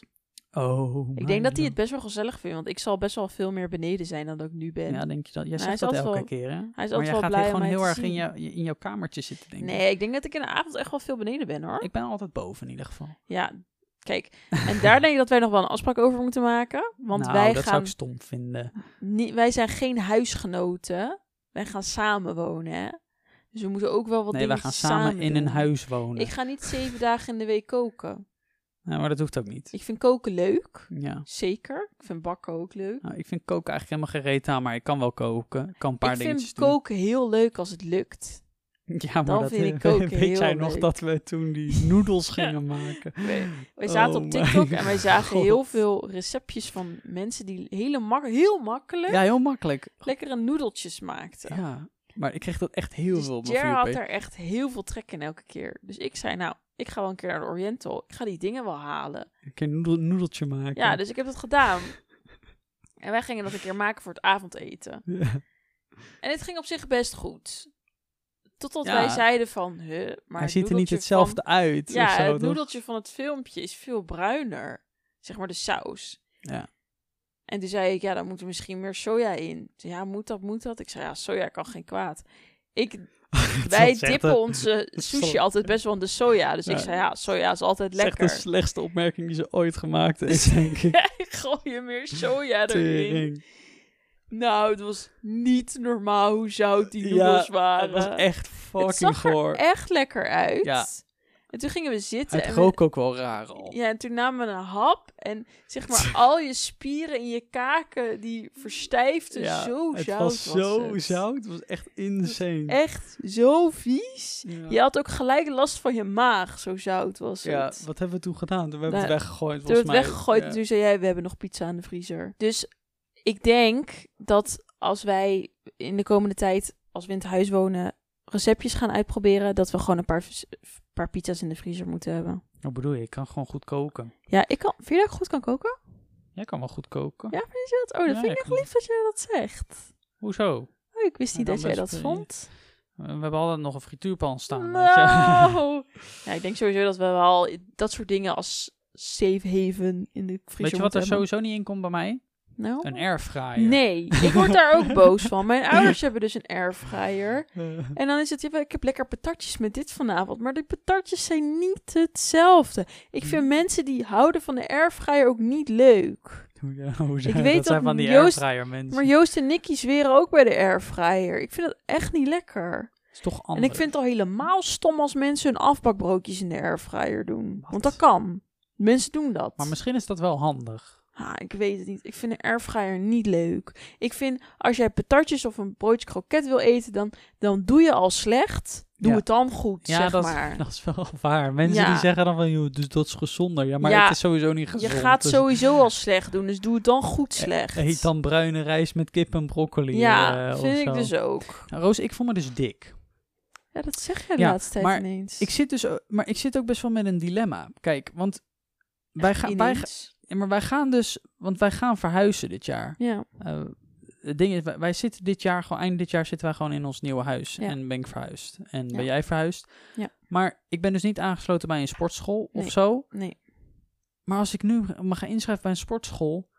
Oh, Ik denk dat hij het best wel gezellig vindt, want ik zal best wel veel meer beneden zijn dan dat ik nu ben. Ja, denk je dat? Jij zegt dat elke wel- keer, hè? hij is maar altijd jij wel gaat blij gewoon heel erg in, je, in jouw kamertje zitten, denk ik. Nee, ik denk dat ik in de avond echt wel veel beneden ben hoor. Ik ben altijd boven in ieder geval. Ja, kijk. En daar denk ik dat wij nog wel een afspraak over moeten maken. Want nou, wij dat zou ik stom vinden. niet, wij zijn geen huisgenoten. Wij gaan samen wonen, hè. Dus we moeten ook wel wat Nee, wij dingen gaan samen in een huis wonen. Ik ga niet zeven dagen in de week koken. Nou, maar dat hoeft ook niet. Ik vind koken leuk. Ja. Zeker. Ik vind bakken ook leuk. Nou, ik vind koken eigenlijk helemaal geen reet aan, maar ik kan wel koken. Ik kan een paar ik dingetjes vind doen. koken heel leuk als het lukt. Ja, maar Dan dat vind ik eh, koken weet heel jij nog dat we toen die noedels [laughs] gingen maken? Wij, wij zaten Oh op TikTok en wij zagen God. heel veel receptjes van mensen die hele mak heel makkelijk Ja, heel makkelijk. lekkere noedeltjes maakten. Ja, maar ik kreeg dat echt heel dus veel op mijn had er echt heel veel trek in elke keer. Dus ik zei, nou, ik ga wel een keer naar de Oriental. Ik ga die dingen wel halen. Een keer een noedel, noedeltje maken. Ja, dus ik heb dat gedaan. [laughs] En wij gingen dat een keer maken voor het avondeten. Ja. En het ging op zich best goed. Totdat Ja. wij zeiden van, huh, maar Hij ziet er niet hetzelfde van- uit. Ja, zo, het toch? noedeltje van het filmpje is veel bruiner. Zeg maar de saus. Ja. En toen zei ik, ja, dan moet er misschien meer soja in. Toen, Ja, moet dat, moet dat? Ik zei, ja, soja kan geen kwaad. Ik, [laughs] wij dippen een- onze [laughs] sushi altijd best wel in de soja. Dus ik zei, ja, soja is altijd Dat is echt de lekker. slechtste opmerking die ze ooit gemaakt [laughs] heeft, denk ik. gooi je meer soja erin. Nou, het was niet normaal hoe zout die Ja, noedels waren. Het was echt Het fucking zag er goor. echt lekker uit. Ja. En toen gingen we zitten. Het en we- rook ook wel raar al. Ja, en toen namen we een hap. En zeg maar, [laughs] al je spieren in je kaken, die verstijfden. Ja, zo het zout was zo het. zout. Het was echt insane. Echt zo vies. Ja. Je had ook gelijk last van je maag, zo zout was Ja, het. wat hebben we toen gedaan? Toen hebben we het Nou, weggegooid, Toen werd volgens het weggegooid Ja. en toen zei jij, we hebben nog pizza in de vriezer. Dus ik denk dat als wij in de komende tijd, als we in het huis wonen, receptjes gaan uitproberen, dat we gewoon een paar, paar pizza's in de vriezer moeten hebben. Wat bedoel je? Ik kan gewoon goed koken. Ja, ik kan. Vind je dat ik goed kan koken? Jij kan wel goed koken. Ja, vind je dat? Oh, dat Ja, vind ik ik echt kan- lief dat jij dat zegt. Hoezo? Oh, ik wist niet dat jij best dat vond. We hebben altijd nog een frituurpan staan. weet je. Nou. [laughs] Ja, ik denk sowieso dat we wel dat soort dingen als safe haven in de vriezer Weet je wat er moeten hebben. sowieso niet in komt bij mij? Nou? Een airfryer. Nee, ik word daar ook boos van. Mijn ouders hebben dus een airfryer. [laughs] En dan is het, ik heb lekker patatjes met dit vanavond. Maar die patatjes zijn niet hetzelfde. Ik vind mensen die houden van de airfryer ook niet leuk. Ja? Ik weet dat zijn dat van die Joost- airfryer mensen. Maar Joost en Nicky zweren ook bij de airfryer. Ik vind het echt niet lekker. is toch En anders. ik vind het al helemaal stom als mensen hun afbakbroodjes in de airfryer doen. Want dat kan. Mensen doen dat. Maar misschien is dat wel handig. Ah, ik weet het niet. Ik vind een airfryer niet leuk. Ik vind, als jij patatjes of een broodje kroket wil eten, dan, dan doe je al slecht. Doe Ja. het dan goed, Ja, zeg dat, maar. dat is wel [laughs] waar. Mensen Ja. die zeggen dan van, joh, dus dat is gezonder. Ja, maar Ja, het is sowieso niet Je gezond. gaat dus sowieso al slecht doen, dus doe het dan goed slecht. Eet dan bruine rijst met kip en broccoli. ja, of vind ik dus ook. Nou, Roos, ik voel me dus dik. Ja, dat zeg jij de laatste tijd maar ineens. Ik zit dus, maar ik zit ook best wel met een dilemma. Kijk, want wij, gaan, wij. Ja, maar wij gaan dus, want wij gaan verhuizen dit jaar. Ja, Eh, het ding is, wij, wij zitten dit jaar gewoon, eind dit jaar zitten wij gewoon in ons nieuwe huis. Ja. En ben ik verhuisd. En Ja. ben jij verhuisd. Ja. Maar ik ben dus niet aangesloten bij een sportschool Nee. of zo. nee. Maar als ik nu me ga inschrijven bij een sportschool,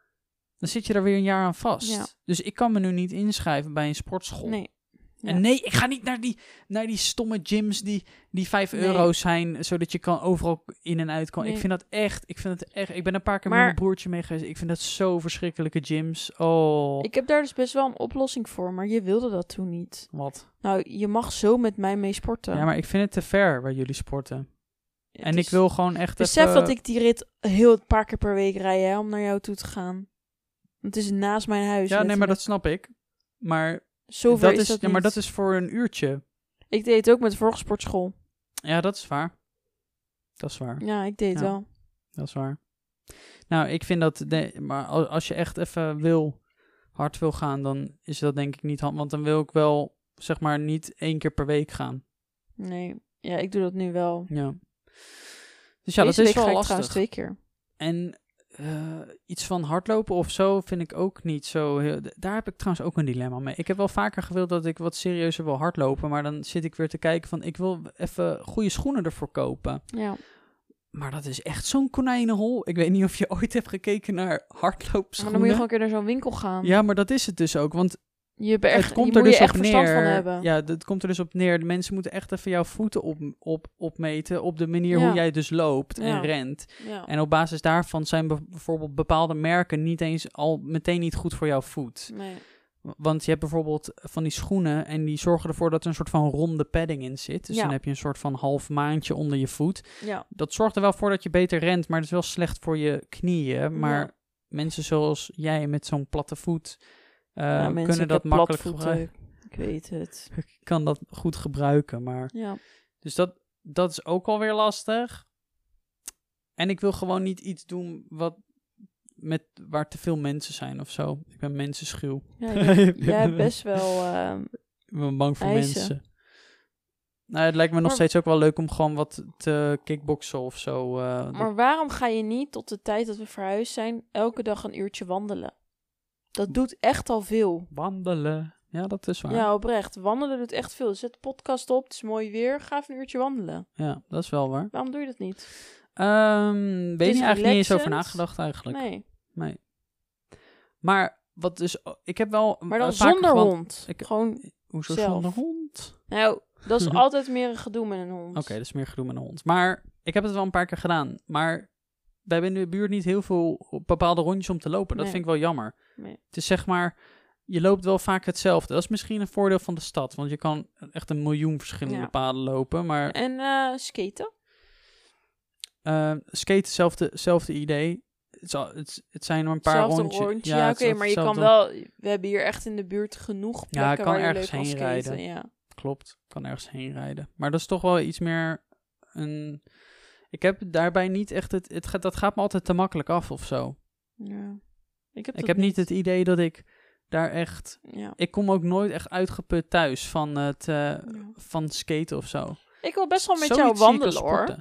dan zit je daar weer een jaar aan vast. Ja. Dus ik kan me nu niet inschrijven bij een sportschool. Nee. Ja. En nee, ik ga niet naar die, naar die stomme gyms die, die 5 Nee. euro zijn, zodat je kan overal in en uit kan. Ik vind dat echt, ik vind het echt, ik ben een paar keer Maar- met mijn broertje mee geweest. Ik vind dat zo verschrikkelijke gyms. Oh, Ik heb daar dus best wel een oplossing voor, maar je wilde dat toen niet. wat. Nou, je mag zo met mij mee sporten. Ja, maar ik vind het te ver waar jullie sporten. En ik wil gewoon echt Besef even... dat ik die rit heel een paar keer per week rij hè, om naar jou toe te gaan. Want het is naast mijn huis. Ja, nee, maar dat snap ik. Maar Zover dat is, dat ja, maar niet. dat is voor een uurtje. Ik deed het ook met de vorige sportschool. Ja, dat is waar. Dat is waar. Ja, ik deed het Ja. wel. Dat is waar. Nou, ik vind dat... De, maar al- als je echt even wil, hard wil gaan, dan is dat denk ik niet handig. Want dan wil ik wel, zeg maar, niet één keer per week gaan. Nee, ja, ik doe dat nu wel. Ja. Dus ja, Deze dat is wel lastig. twee keer. En eh, iets van hardlopen of zo vind ik ook niet zo heel... Daar heb ik trouwens ook een dilemma mee. Ik heb wel vaker gewild dat ik wat serieuzer wil hardlopen. Maar dan zit ik weer te kijken van... Ik wil even goede schoenen ervoor kopen. Ja. Maar dat is echt zo'n konijnenhol. Ik weet niet of je [laughs] ooit hebt gekeken naar Maar hardloopschoenen. dan moet je gewoon een keer naar zo'n winkel gaan. Ja, maar dat is het dus ook. Want Je, er echt, het komt je er dus je echt op neer. van hebben. Ja, het komt er dus op neer. De mensen moeten echt even jouw voeten op, op, opmeten. Op de manier Ja. hoe jij dus loopt en Ja. rent. Ja. En op basis daarvan zijn be- bijvoorbeeld bepaalde merken niet eens al meteen niet goed voor jouw voet. Nee. Want je hebt bijvoorbeeld van die schoenen en die zorgen ervoor dat er een soort van ronde padding in zit. Dus dan heb je een soort van half maandje onder je voet. Ja. Dat zorgt er wel voor dat je beter rent, maar het is wel slecht voor je knieën. Maar mensen zoals jij met zo'n platte voet Ja, mensen, kunnen ik dat makkelijk gebruiken. Ik weet het. [laughs] kan dat goed gebruiken. Maar Ja. dus dat, dat is ook alweer lastig. En ik wil gewoon niet iets doen wat met waar te veel mensen zijn of zo. Ik ben mensenschuw. ja [laughs] jij, jij hebt best wel... ehm, Ik ben bang voor Eisen. mensen. Nou, het lijkt me nog Maar- steeds ook wel leuk om gewoon wat te kickboksen of zo. eh, maar waarom ga je niet tot de tijd dat we verhuisd zijn... elke dag een uurtje wandelen? Dat doet echt al veel. Wandelen. Ja, dat is waar. Ja, oprecht. Wandelen doet echt veel. Zet de podcast op, het is mooi weer. Ga even een uurtje wandelen. Ja, dat is wel waar. Waarom doe je dat niet? Ehm weet je eigenlijk niet eens over nagedacht eigenlijk. Nee. Nee. Maar wat dus, ik heb wel. Maar dan eh, zonder gewand- hond. ik- Gewoon, Hoezo zelf. zonder hond? nou, dat is [laughs] altijd meer een gedoe met een hond. Oké, dat is meer gedoe met een hond. Maar ik heb het wel een paar keer gedaan. Maar wij hebben in de buurt niet heel veel bepaalde rondjes om te lopen. Dat Nee. vind ik wel jammer. Nee. Het is zeg maar, je loopt wel vaak hetzelfde. Dat is misschien een voordeel van de stad. Want je kan echt een miljoen verschillende Ja. paden lopen. Maar En eh, skaten? eh skate, hetzelfde, hetzelfde idee. Het, is al- het, het zijn maar een paar rondjes. rondje. Ja, oké, maar je kan wel... We hebben hier echt in de buurt genoeg plekken Ja, ik kan waar je ergens leuk heen skaten. rijden. Ja. Klopt, ik kan ergens heen rijden. Maar dat is toch wel iets meer een... Ik heb daarbij niet echt het... het gaat, dat gaat me altijd te makkelijk af of zo. ja. Ik heb, Ik dat heb niet het idee dat ik daar echt... Ja. Ik kom ook nooit echt uitgeput thuis van het... eh, Ja. van skaten of zo. Ik wil best wel met Zoiets jou wandelen, hoor. Oh,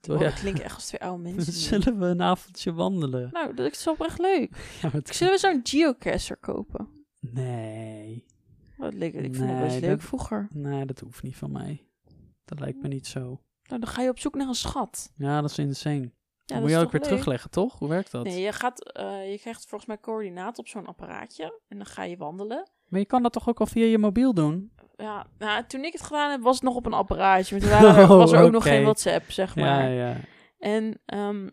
Ja. dat klinkt echt als twee oude [laughs] mensen. Zullen we een avondje wandelen? Nou, dat is oprecht leuk. [laughs] Ja, het- Zullen we zo'n geocacher kopen? Nee. Dat leek, ik vond het best leuk dat- vroeger. Nee, dat hoeft niet van mij. Dat lijkt me niet zo. Nou, dan ga je op zoek naar een schat. Ja, dat is insane. Ja, moet je ook weer leuk? terugleggen, toch? Hoe werkt dat? Nee, je, gaat, eh, je krijgt volgens mij coördinaten op zo'n apparaatje. En dan ga je wandelen. Maar je kan dat toch ook al via je mobiel doen? Ja, nou, toen ik het gedaan heb, was het nog op een apparaatje. Maar toen waren er- [laughs] was er ook nog geen WhatsApp, zeg Ja, maar. ja. En ehm,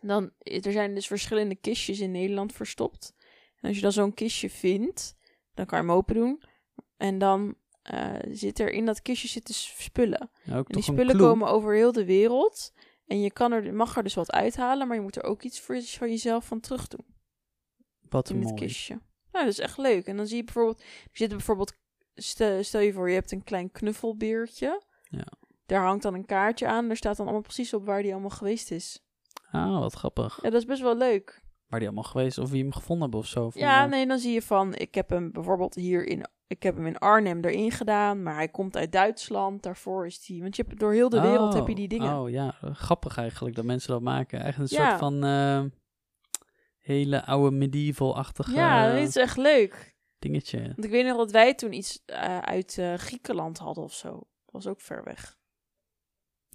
Dan, er zijn dus verschillende kistjes in Nederland verstopt. En als je dan zo'n kistje vindt, dan kan je hem open doen. En dan eh, zit er in dat kistje zitten spullen. Ja, En die spullen komen over heel de wereld. En je kan er, mag er dus wat uithalen, maar je moet er ook iets voor, van jezelf van terug doen Wat in het mooi. kistje. Nou, dat is echt leuk. En dan zie je bijvoorbeeld, er zitten bijvoorbeeld, stel, stel je voor, je hebt een klein knuffelbeertje. Ja. Daar hangt dan een kaartje aan. Daar staat dan allemaal precies op waar die allemaal geweest is. Ah, wat grappig. Ja, dat is best wel leuk. Waar die allemaal geweest of wie hem gevonden hebben of zo. Ja, nee, dan zie je van, ik heb hem bijvoorbeeld hier in, ik heb hem in Arnhem erin gedaan, maar hij komt uit Duitsland. Daarvoor is die, want je hebt door heel de wereld heb je die dingen. Oh ja, grappig eigenlijk dat mensen dat maken. Eigenlijk een Ja. soort van eh, hele oude medieval-achtige ja, dat is echt leuk. dingetje. Want ik weet nog dat wij toen iets eh, uit eh, Griekenland hadden of zo. Dat was ook ver weg.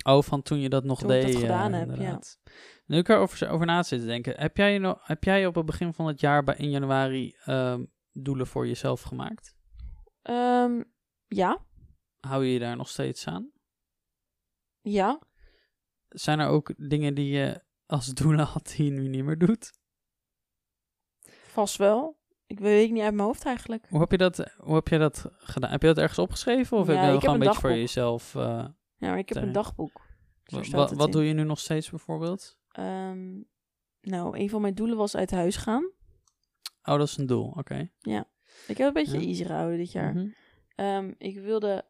Oh, van toen je dat nog Toen deed. dat gedaan heb, ja. Nu ik erover over na zitten denken. Heb jij, nog, heb jij op het begin van het jaar bij in januari ehm, doelen voor jezelf gemaakt? Ehm, ja, Hou je je daar nog steeds aan? ja. Zijn er ook dingen die je als doelen had die je nu niet meer doet? Vast wel. Ik weet niet uit mijn hoofd eigenlijk. Hoe heb je dat, hoe heb je dat gedaan? Heb je dat ergens opgeschreven? Of Ja, heb je dat gewoon een beetje voor jezelf... eh, Ja, maar ik heb een dagboek. Dus wa- wa- het wat in. doe je nu nog steeds bijvoorbeeld? Ehm, nou, een van mijn doelen was uit huis gaan. Oh, dat is een doel. Oké. Ik heb een beetje Ja. easy gehouden dit jaar. Mhm. Ehm, ik wilde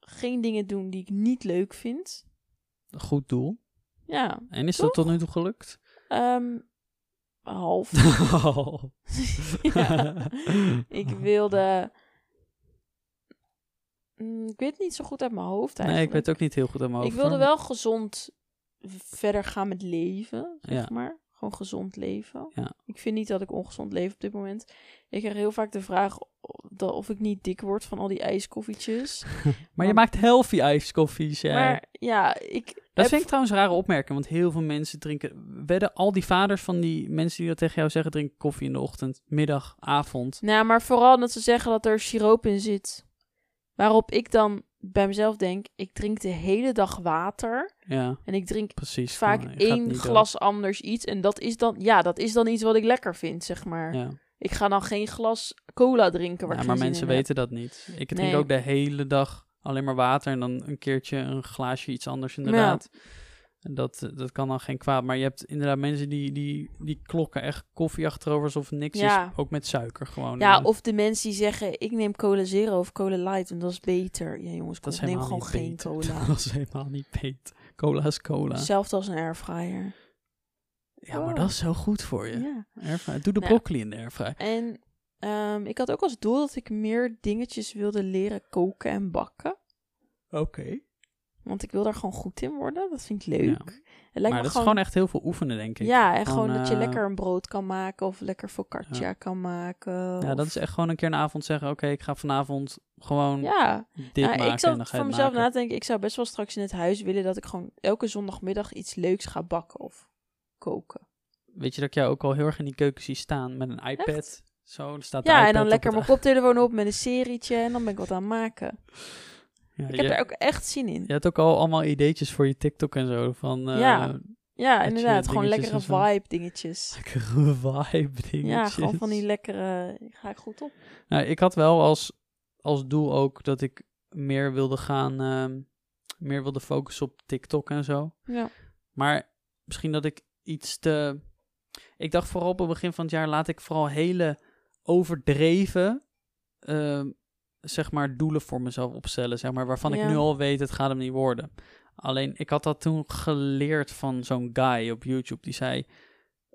geen dingen doen die ik niet leuk vind. Een Goed doel. Ja, En is Toch? dat tot nu toe gelukt? ehm, half. Oh. [laughs] [laughs] Ja. Ik wilde... Mm, ik weet het niet zo goed uit mijn hoofd Nee, eigenlijk. ik weet ook niet heel goed aan mijn Ik hoofd. wilde hoor. wel gezond verder gaan met leven, zeg Ja. maar. Gewoon gezond leven. Ja. Ik vind niet dat ik ongezond leef op dit moment. Ik krijg heel vaak de vraag of ik niet dik word van al die ijskoffietjes. [laughs] Maar je maakt healthy ijskoffies, ja. Maar ja, ik dat heb- vind ik trouwens een rare opmerking, want heel veel mensen drinken... Wedden al die vaders van die mensen die dat tegen jou zeggen... drinken koffie in de ochtend, middag, avond. Nou, maar vooral dat ze zeggen dat er siroop in zit. Waarop ik dan bij mezelf denk, ik drink de hele dag water. Ja, En ik drink precies. vaak één glas anders iets. En dat is dan, ja, dat is dan iets wat ik lekker vind, zeg maar. Ja. Ik ga dan geen glas cola drinken waar Ja, maar mensen heb. weten dat niet. Ik drink Nee. ook de hele dag alleen maar water en dan een keertje een glaasje iets anders inderdaad. En Dat, eh, dat kan dan geen kwaad. Maar je hebt inderdaad mensen die, die, die klokken echt koffie achterover alsof niks Ja. is. Ook met suiker gewoon. Ja, of de mensen die zeggen, ik neem cola zero of cola light, want dat is beter. Ja jongens, dat neem gewoon geen beter. cola. [laughs] Dat is helemaal niet beter. Cola is cola. Hetzelfde als een airfryer. Ja, maar dat is zo goed voor je. Ja. Airfryer. Doe de Nou. broccoli in de airfryer. En ehm, ik had ook als doel dat ik meer dingetjes wilde leren koken en bakken. Oké. Want ik wil daar gewoon goed in worden. Dat vind ik leuk. Ja. Het lijkt Maar me dat is gewoon echt heel veel oefenen, denk ik. Ja, en Gewoon, gewoon dat je eh, lekker een brood kan maken of lekker focaccia kan maken. Ja, dat is echt gewoon een keer een avond zeggen... Oké, ik ga vanavond gewoon Ja, dit Nou, maken ik je van mezelf maken. nadenken. Ik zou best wel straks in het huis willen dat ik gewoon elke zondagmiddag iets leuks ga bakken of koken. Weet je dat ik jou ook al heel erg in die keuken zie staan met een iPad? Zo, staat Ja, en dan lekker mijn [laughs] koptelefoon op met een serietje en dan ben ik wat aan het maken. Ja, Ik heb je, er ook echt zin in. je hebt ook al allemaal ideetjes voor je TikTok en zo. Van, eh, Ja, Ja, inderdaad. Gewoon [laughs] lekkere vibe dingetjes. Lekkere vibe dingetjes. Ja, gewoon van die lekkere... Ga ik goed op. Nou, ik had wel als, als doel ook dat ik meer wilde gaan... ehm, meer wilde focussen op TikTok en zo. Ja. Maar misschien dat ik iets te... Ik dacht vooral op het begin van het jaar... laat ik vooral hele overdreven... ehm, zeg maar doelen voor mezelf opstellen. Zeg maar, waarvan ik nu al weet... het gaat hem niet worden. Alleen, ik had dat toen geleerd van zo'n guy op YouTube. Die zei...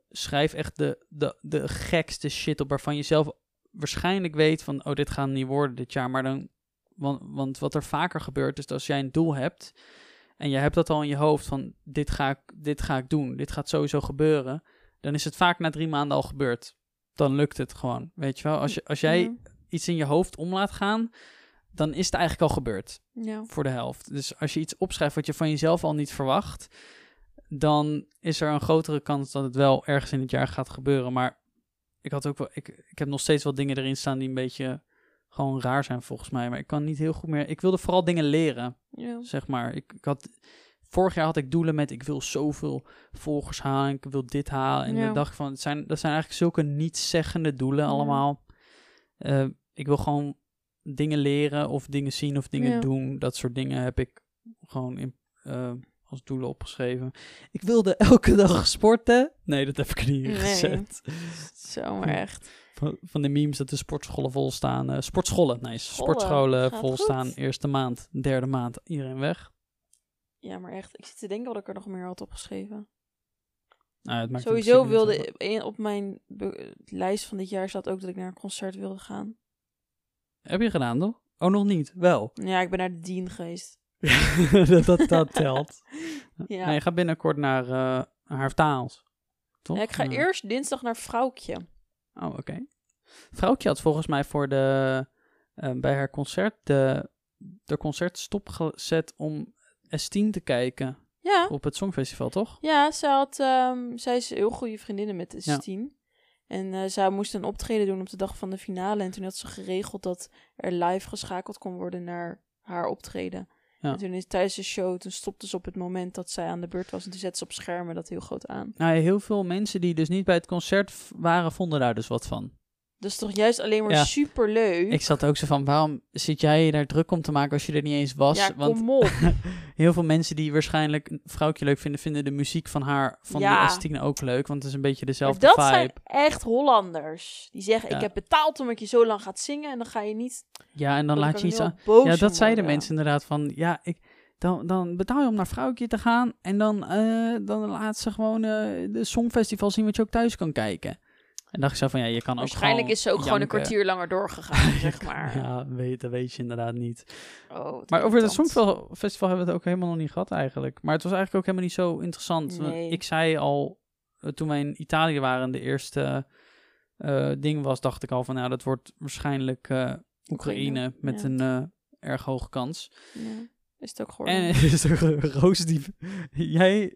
Schrijf echt de, de, de gekste shit op... waarvan je zelf waarschijnlijk weet van... oh, dit gaat hem niet worden dit jaar. Maar dan... Want, want wat er vaker gebeurt is dat als jij een doel hebt... en je hebt dat al in je hoofd van... dit ga ik, dit ga ik doen, dit gaat sowieso gebeuren... dan is het vaak na drie maanden al gebeurd. Dan lukt het gewoon, weet je wel. Als, je, als jij. Iets in je hoofd om laat gaan... dan is het eigenlijk al gebeurd Ja. voor de helft. Dus als je iets opschrijft wat je van jezelf al niet verwacht... dan is er een grotere kans dat het wel ergens in het jaar gaat gebeuren. Maar ik, had ook wel, ik, ik heb nog steeds wel dingen erin staan die een beetje gewoon raar zijn volgens mij. Maar ik kan niet heel goed meer... Ik wilde vooral dingen leren, Ja. zeg maar. Ik, ik had vorig jaar had ik doelen met ik wil zoveel volgers halen, ik wil dit halen. En Ja. dan dacht ik van, het zijn, dat zijn eigenlijk zulke niet-zeggende doelen allemaal. Eh, ik wil gewoon dingen leren of dingen zien of dingen Ja. doen. Dat soort dingen heb ik gewoon in, eh, als doelen opgeschreven. Ik wilde [laughs] elke dag sporten. Nee, dat heb ik niet Nee. gezet. Zo, maar echt. Van, van de memes dat de sportscholen vol staan. eh, sportscholen, nee, Scholen, sportscholen gaat vol goed. staan. Eerste maand, derde maand, iedereen weg. Ja, maar echt. Ik zit te denken wat ik er nog meer had opgeschreven. Nou, het maakt Sowieso wilde in- op mijn lijst van dit jaar staat ook dat ik naar een concert wilde gaan. Heb je gedaan, toch? Oh, nog niet. Wel. [laughs] Ja, ik ben naar de Dean geweest. dat, dat, dat [laughs] telt. Ja. Nee, je gaat binnenkort naar uh, Haartaals. Toch? Ja, ik ga eerst dinsdag naar Vrouwtje. Oh, oké. Vrouwtje had volgens mij voor de, eh, bij haar concert de, de concert stopgezet om S10 te kijken Ja, op het Songfestival, toch? ja zij, had, ehm, zij is heel goede vriendinnen met Ja. team. En eh, zij moest een optreden doen op de dag van de finale. En toen had ze geregeld dat er live geschakeld kon worden naar haar optreden. Ja. En toen is tijdens de show, toen stopte ze op het moment dat zij aan de beurt was. En toen zette ze op schermen dat heel groot aan. Nou, heel veel mensen die dus niet bij het concert waren, vonden daar dus wat van. Dat is toch juist alleen maar Ja. super leuk. Ik zat ook zo van, waarom zit jij je daar druk om te maken als je er niet eens was? ja, Want kom op. [laughs] heel veel mensen die waarschijnlijk een vrouwtje leuk vinden, vinden de muziek van haar, van Ja. die S10 ook leuk. Want het is een beetje dezelfde dat vibe. zijn echt Hollanders. Die zeggen, Ja. ik heb betaald omdat je zo lang gaat zingen. En dan ga je niet... Ja, en dan dat laat je iets aan. Ja, dat zeiden mensen inderdaad van, ja, ik, dan, dan betaal je om naar vrouwtje te gaan en dan, eh, dan laat ze gewoon eh, de Songfestival zien wat je ook thuis kan kijken. En dacht ik zo van, ja, je kan ook Waarschijnlijk is ze ook gewoon een kwartier langer doorgegaan, [laughs] zeg maar. Ja, weet, dat weet je inderdaad niet. Oh, Maar over het. Songfestival hebben we het ook helemaal nog niet gehad eigenlijk. Maar het was eigenlijk ook helemaal niet zo interessant. Nee. Ik zei al, eh, toen wij in Italië waren, de eerste eh, ding was, dacht ik al van, nou, dat wordt waarschijnlijk eh, Oekraïne met ja. een erg hoge kans. Ja, is het ook geworden. En [laughs] is er Roos die... Jij,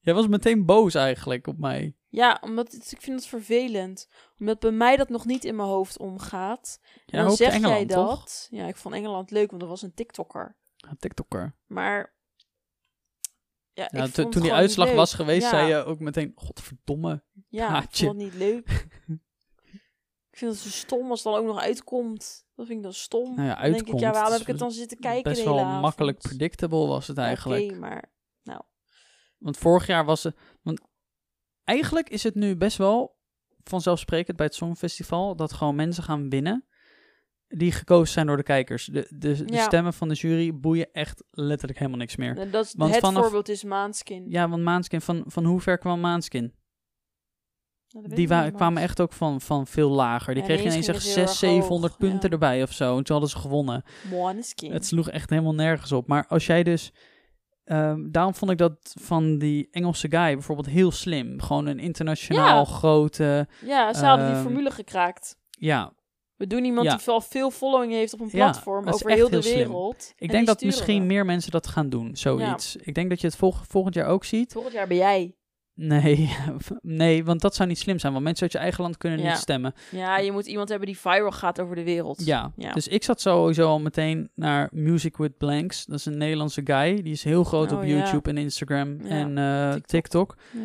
jij was meteen boos eigenlijk op mij. Ja, omdat het- ik vind het vervelend. Omdat bij mij dat nog niet in mijn hoofd omgaat. En dan zeg Engeland, jij dat. toch? Ja, ik vond Engeland leuk, want er was een TikToker. Ja, TikToker. Maar... Ja, Ja, ik to- vond toen die uitslag was geweest, ja, zei je ook meteen... Godverdomme. Ja, ik Haatje. vond het niet leuk. [laughs] ik vind het zo stom als het dan ook nog uitkomt. Dat vind ik dan stom. Nou ja, Dan denk ik, ja, waarom heb ik het dan zitten kijken Best wel avond? makkelijk predictable was het eigenlijk. Oké, maar... Want vorig jaar was het... Want eigenlijk is het nu best wel vanzelfsprekend bij het Songfestival... dat gewoon mensen gaan winnen die gekozen zijn door de kijkers. De, de, de Ja. stemmen van de jury boeien echt letterlijk helemaal niks meer. En dat is, Want het vanaf- voorbeeld is Maanskin. Ja, want Maanskin, van, van hoe ver kwam Maanskin? Nou, Die wa- kwamen echt ook van, van veel lager. Die Ja, kregen ineens echt ging het 600, heel erg 700 hoog, punten ja. erbij of zo. En toen hadden ze gewonnen. Måneskin. Het sloeg echt helemaal nergens op. Maar als jij dus... ehm, daarom vond ik dat van die Engelse guy bijvoorbeeld heel slim. Gewoon een internationaal Ja. grote... Ja, ze hadden die Ehm, formule gekraakt. Ja, We doen iemand ja. die wel veel following heeft op een platform over heel de slim. wereld. ik En denk dat misschien we. meer mensen dat gaan doen. Zoiets. Ik denk dat je het volg- volgend jaar ook ziet. Volgend jaar ben jij. Nee, [laughs] nee, want dat zou niet slim zijn. Want mensen uit je eigen land kunnen Ja. niet stemmen. Ja, je moet iemand hebben die viral gaat over de wereld. Ja, Ja. dus ik zat sowieso al meteen naar Music with Blanks. Dat is een Nederlandse guy. Die is heel groot Oh, op ja. YouTube en Instagram Ja, en eh, TikTok. TikTok. Ja.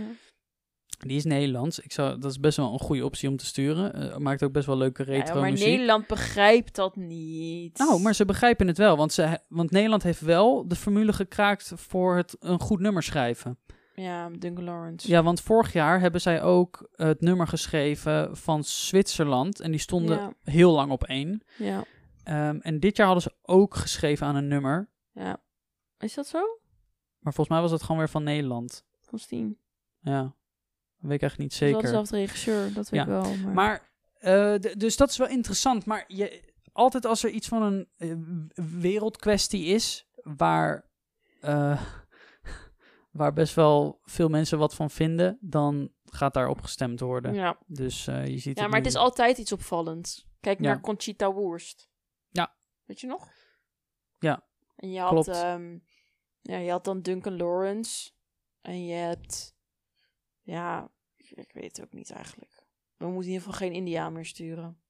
Die is Nederlands. Ik zou, dat is best wel een goede optie om te sturen. Eh, maakt ook best wel leuke Ja, retro maar muziek. Nederland begrijpt dat niet. Nou, maar ze begrijpen het wel. Want, ze, want Nederland heeft wel de formule gekraakt voor het een goed nummer schrijven. Ja, Duncan Lawrence. Ja, want vorig jaar hebben zij ook het nummer geschreven van Zwitserland. En die stonden Ja. heel lang op één. Ja. Ehm, en dit jaar hadden ze ook geschreven aan een nummer. ja. Is dat zo? Maar volgens mij was het gewoon weer van Nederland. Van Steam. Ja, dat weet ik echt niet Het is wel zeker. dezelfde regisseur, dat weet Ja. ik wel. Maar, Maar, eh, dus dat is wel interessant. Maar je, altijd als er iets van een eh, wereldkwestie is, waar, eh, waar best wel veel mensen wat van vinden, dan gaat daarop gestemd worden. ja. Dus eh, je ziet ja, maar nu- het is altijd iets opvallends. Kijk Ja. naar Conchita Wurst. Ja. Weet je nog? Ja, En je had, klopt. ehm, ja, je had dan Duncan Lawrence. En je hebt... Ja, ik, ik weet het ook niet eigenlijk. We moeten in ieder geval geen Indiaan meer sturen.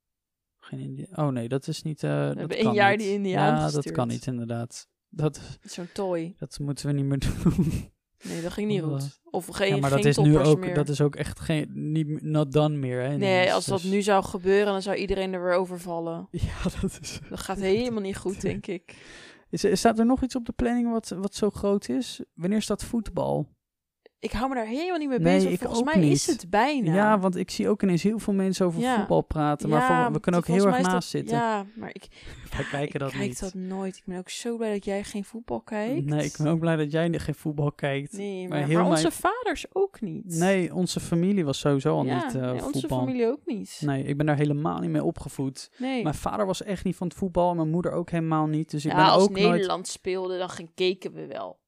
Geen Indi- oh nee, dat is niet... eh dat hebben kan een jaar niet. die Indiaan Ja, dat kan niet inderdaad. Dat, Zo'n toy. dat moeten we niet meer [laughs] doen. Nee, dat ging niet Oh, goed. Of geen, ja, maar geen dat is nu ook, meer. dat is ook echt geen, niet, not done meer. Hè, Nee, als dat Dus- nu zou gebeuren, dan zou iedereen er weer overvallen. [laughs] Ja, dat is... Dat gaat helemaal niet goed, [laughs] denk ik. Is, staat er nog iets op de planning wat, wat zo groot is? Wanneer staat voetbal? Ik hou me daar helemaal niet mee Nee, bezig. ik Volgens ook mij niet. is het bijna. Ja, want ik zie ook ineens heel veel mensen over Ja. voetbal praten. Maar Ja, voor- we kunnen ook heel erg naast dat- zitten. Ja, maar ik, [laughs] Wij ja, kijken ik dat kijk niet. dat nooit. Ik ben ook zo blij dat jij geen voetbal kijkt. Nee, ik ben ook blij dat jij geen voetbal kijkt. Nee, maar maar, heel maar onze mijn- vaders ook niet. Nee, onze familie was sowieso al ja, niet eh, nee, onze voetbal. familie ook niet. Nee, ik ben daar helemaal niet mee opgevoed. Nee. Mijn vader was echt niet van het voetbal en mijn moeder ook helemaal niet. Dus ik ja, ben als ook Nederland nooit... speelde, dan keken we wel.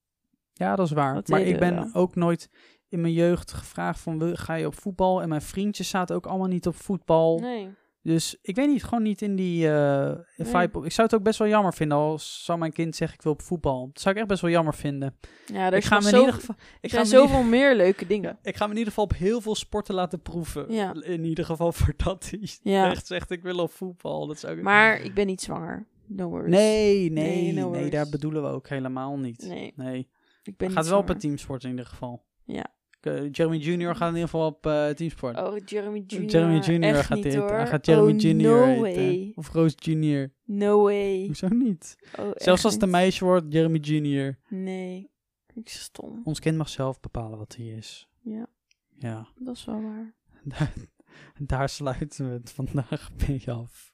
Ja, dat is waar. Dat maar ik ben wel. ook nooit in mijn jeugd gevraagd van wil, ga je op voetbal? En mijn vriendjes zaten ook allemaal niet op voetbal. Nee. Dus ik weet niet, gewoon niet in die eh, vibe. Ik zou het ook best wel jammer vinden als zou mijn kind zeggen ik wil op voetbal. Dat zou ik echt best wel jammer vinden. Ja, er Ik ga, me in ieder geval, ik, ga zijn ieder- zoveel meer leuke dingen. ik ga me in ieder geval op heel veel sporten laten proeven. Ja. In ieder geval [laughs] voordat hij Ja. echt zegt ik wil op voetbal. Dat zou ik... Maar ik ben niet zwanger. No worries. Nee, nee, Nee, nee, no worries. daar bedoelen we ook helemaal niet. Nee, Nee. Ik ben Gaat wel op het teamsport in ieder geval. Ja. Eh, Jeremy Junior gaat in ieder geval op eh, teamsport. Oh, Jeremy Junior. Jeremy Junior gaat niet. Hij gaat Jeremy oh, Junior no way. Of Roos Junior. No way. Hoezo niet? Oh, Zelfs als het een meisje wordt, Jeremy Junior. Nee. Ik is stom. Ons kind mag zelf bepalen wat hij is. Ja, Ja. dat is wel waar. Daar, [laughs] daar sluiten we het vandaag [laughs] mee af.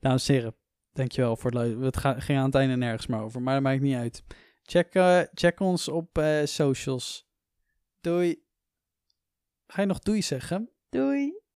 En heren, dankjewel voor het luisteren. Het ging aan het einde nergens meer over, maar dat maakt niet uit. Check, eh, check ons op eh, socials. Doei. Ga je nog doei zeggen? Doei.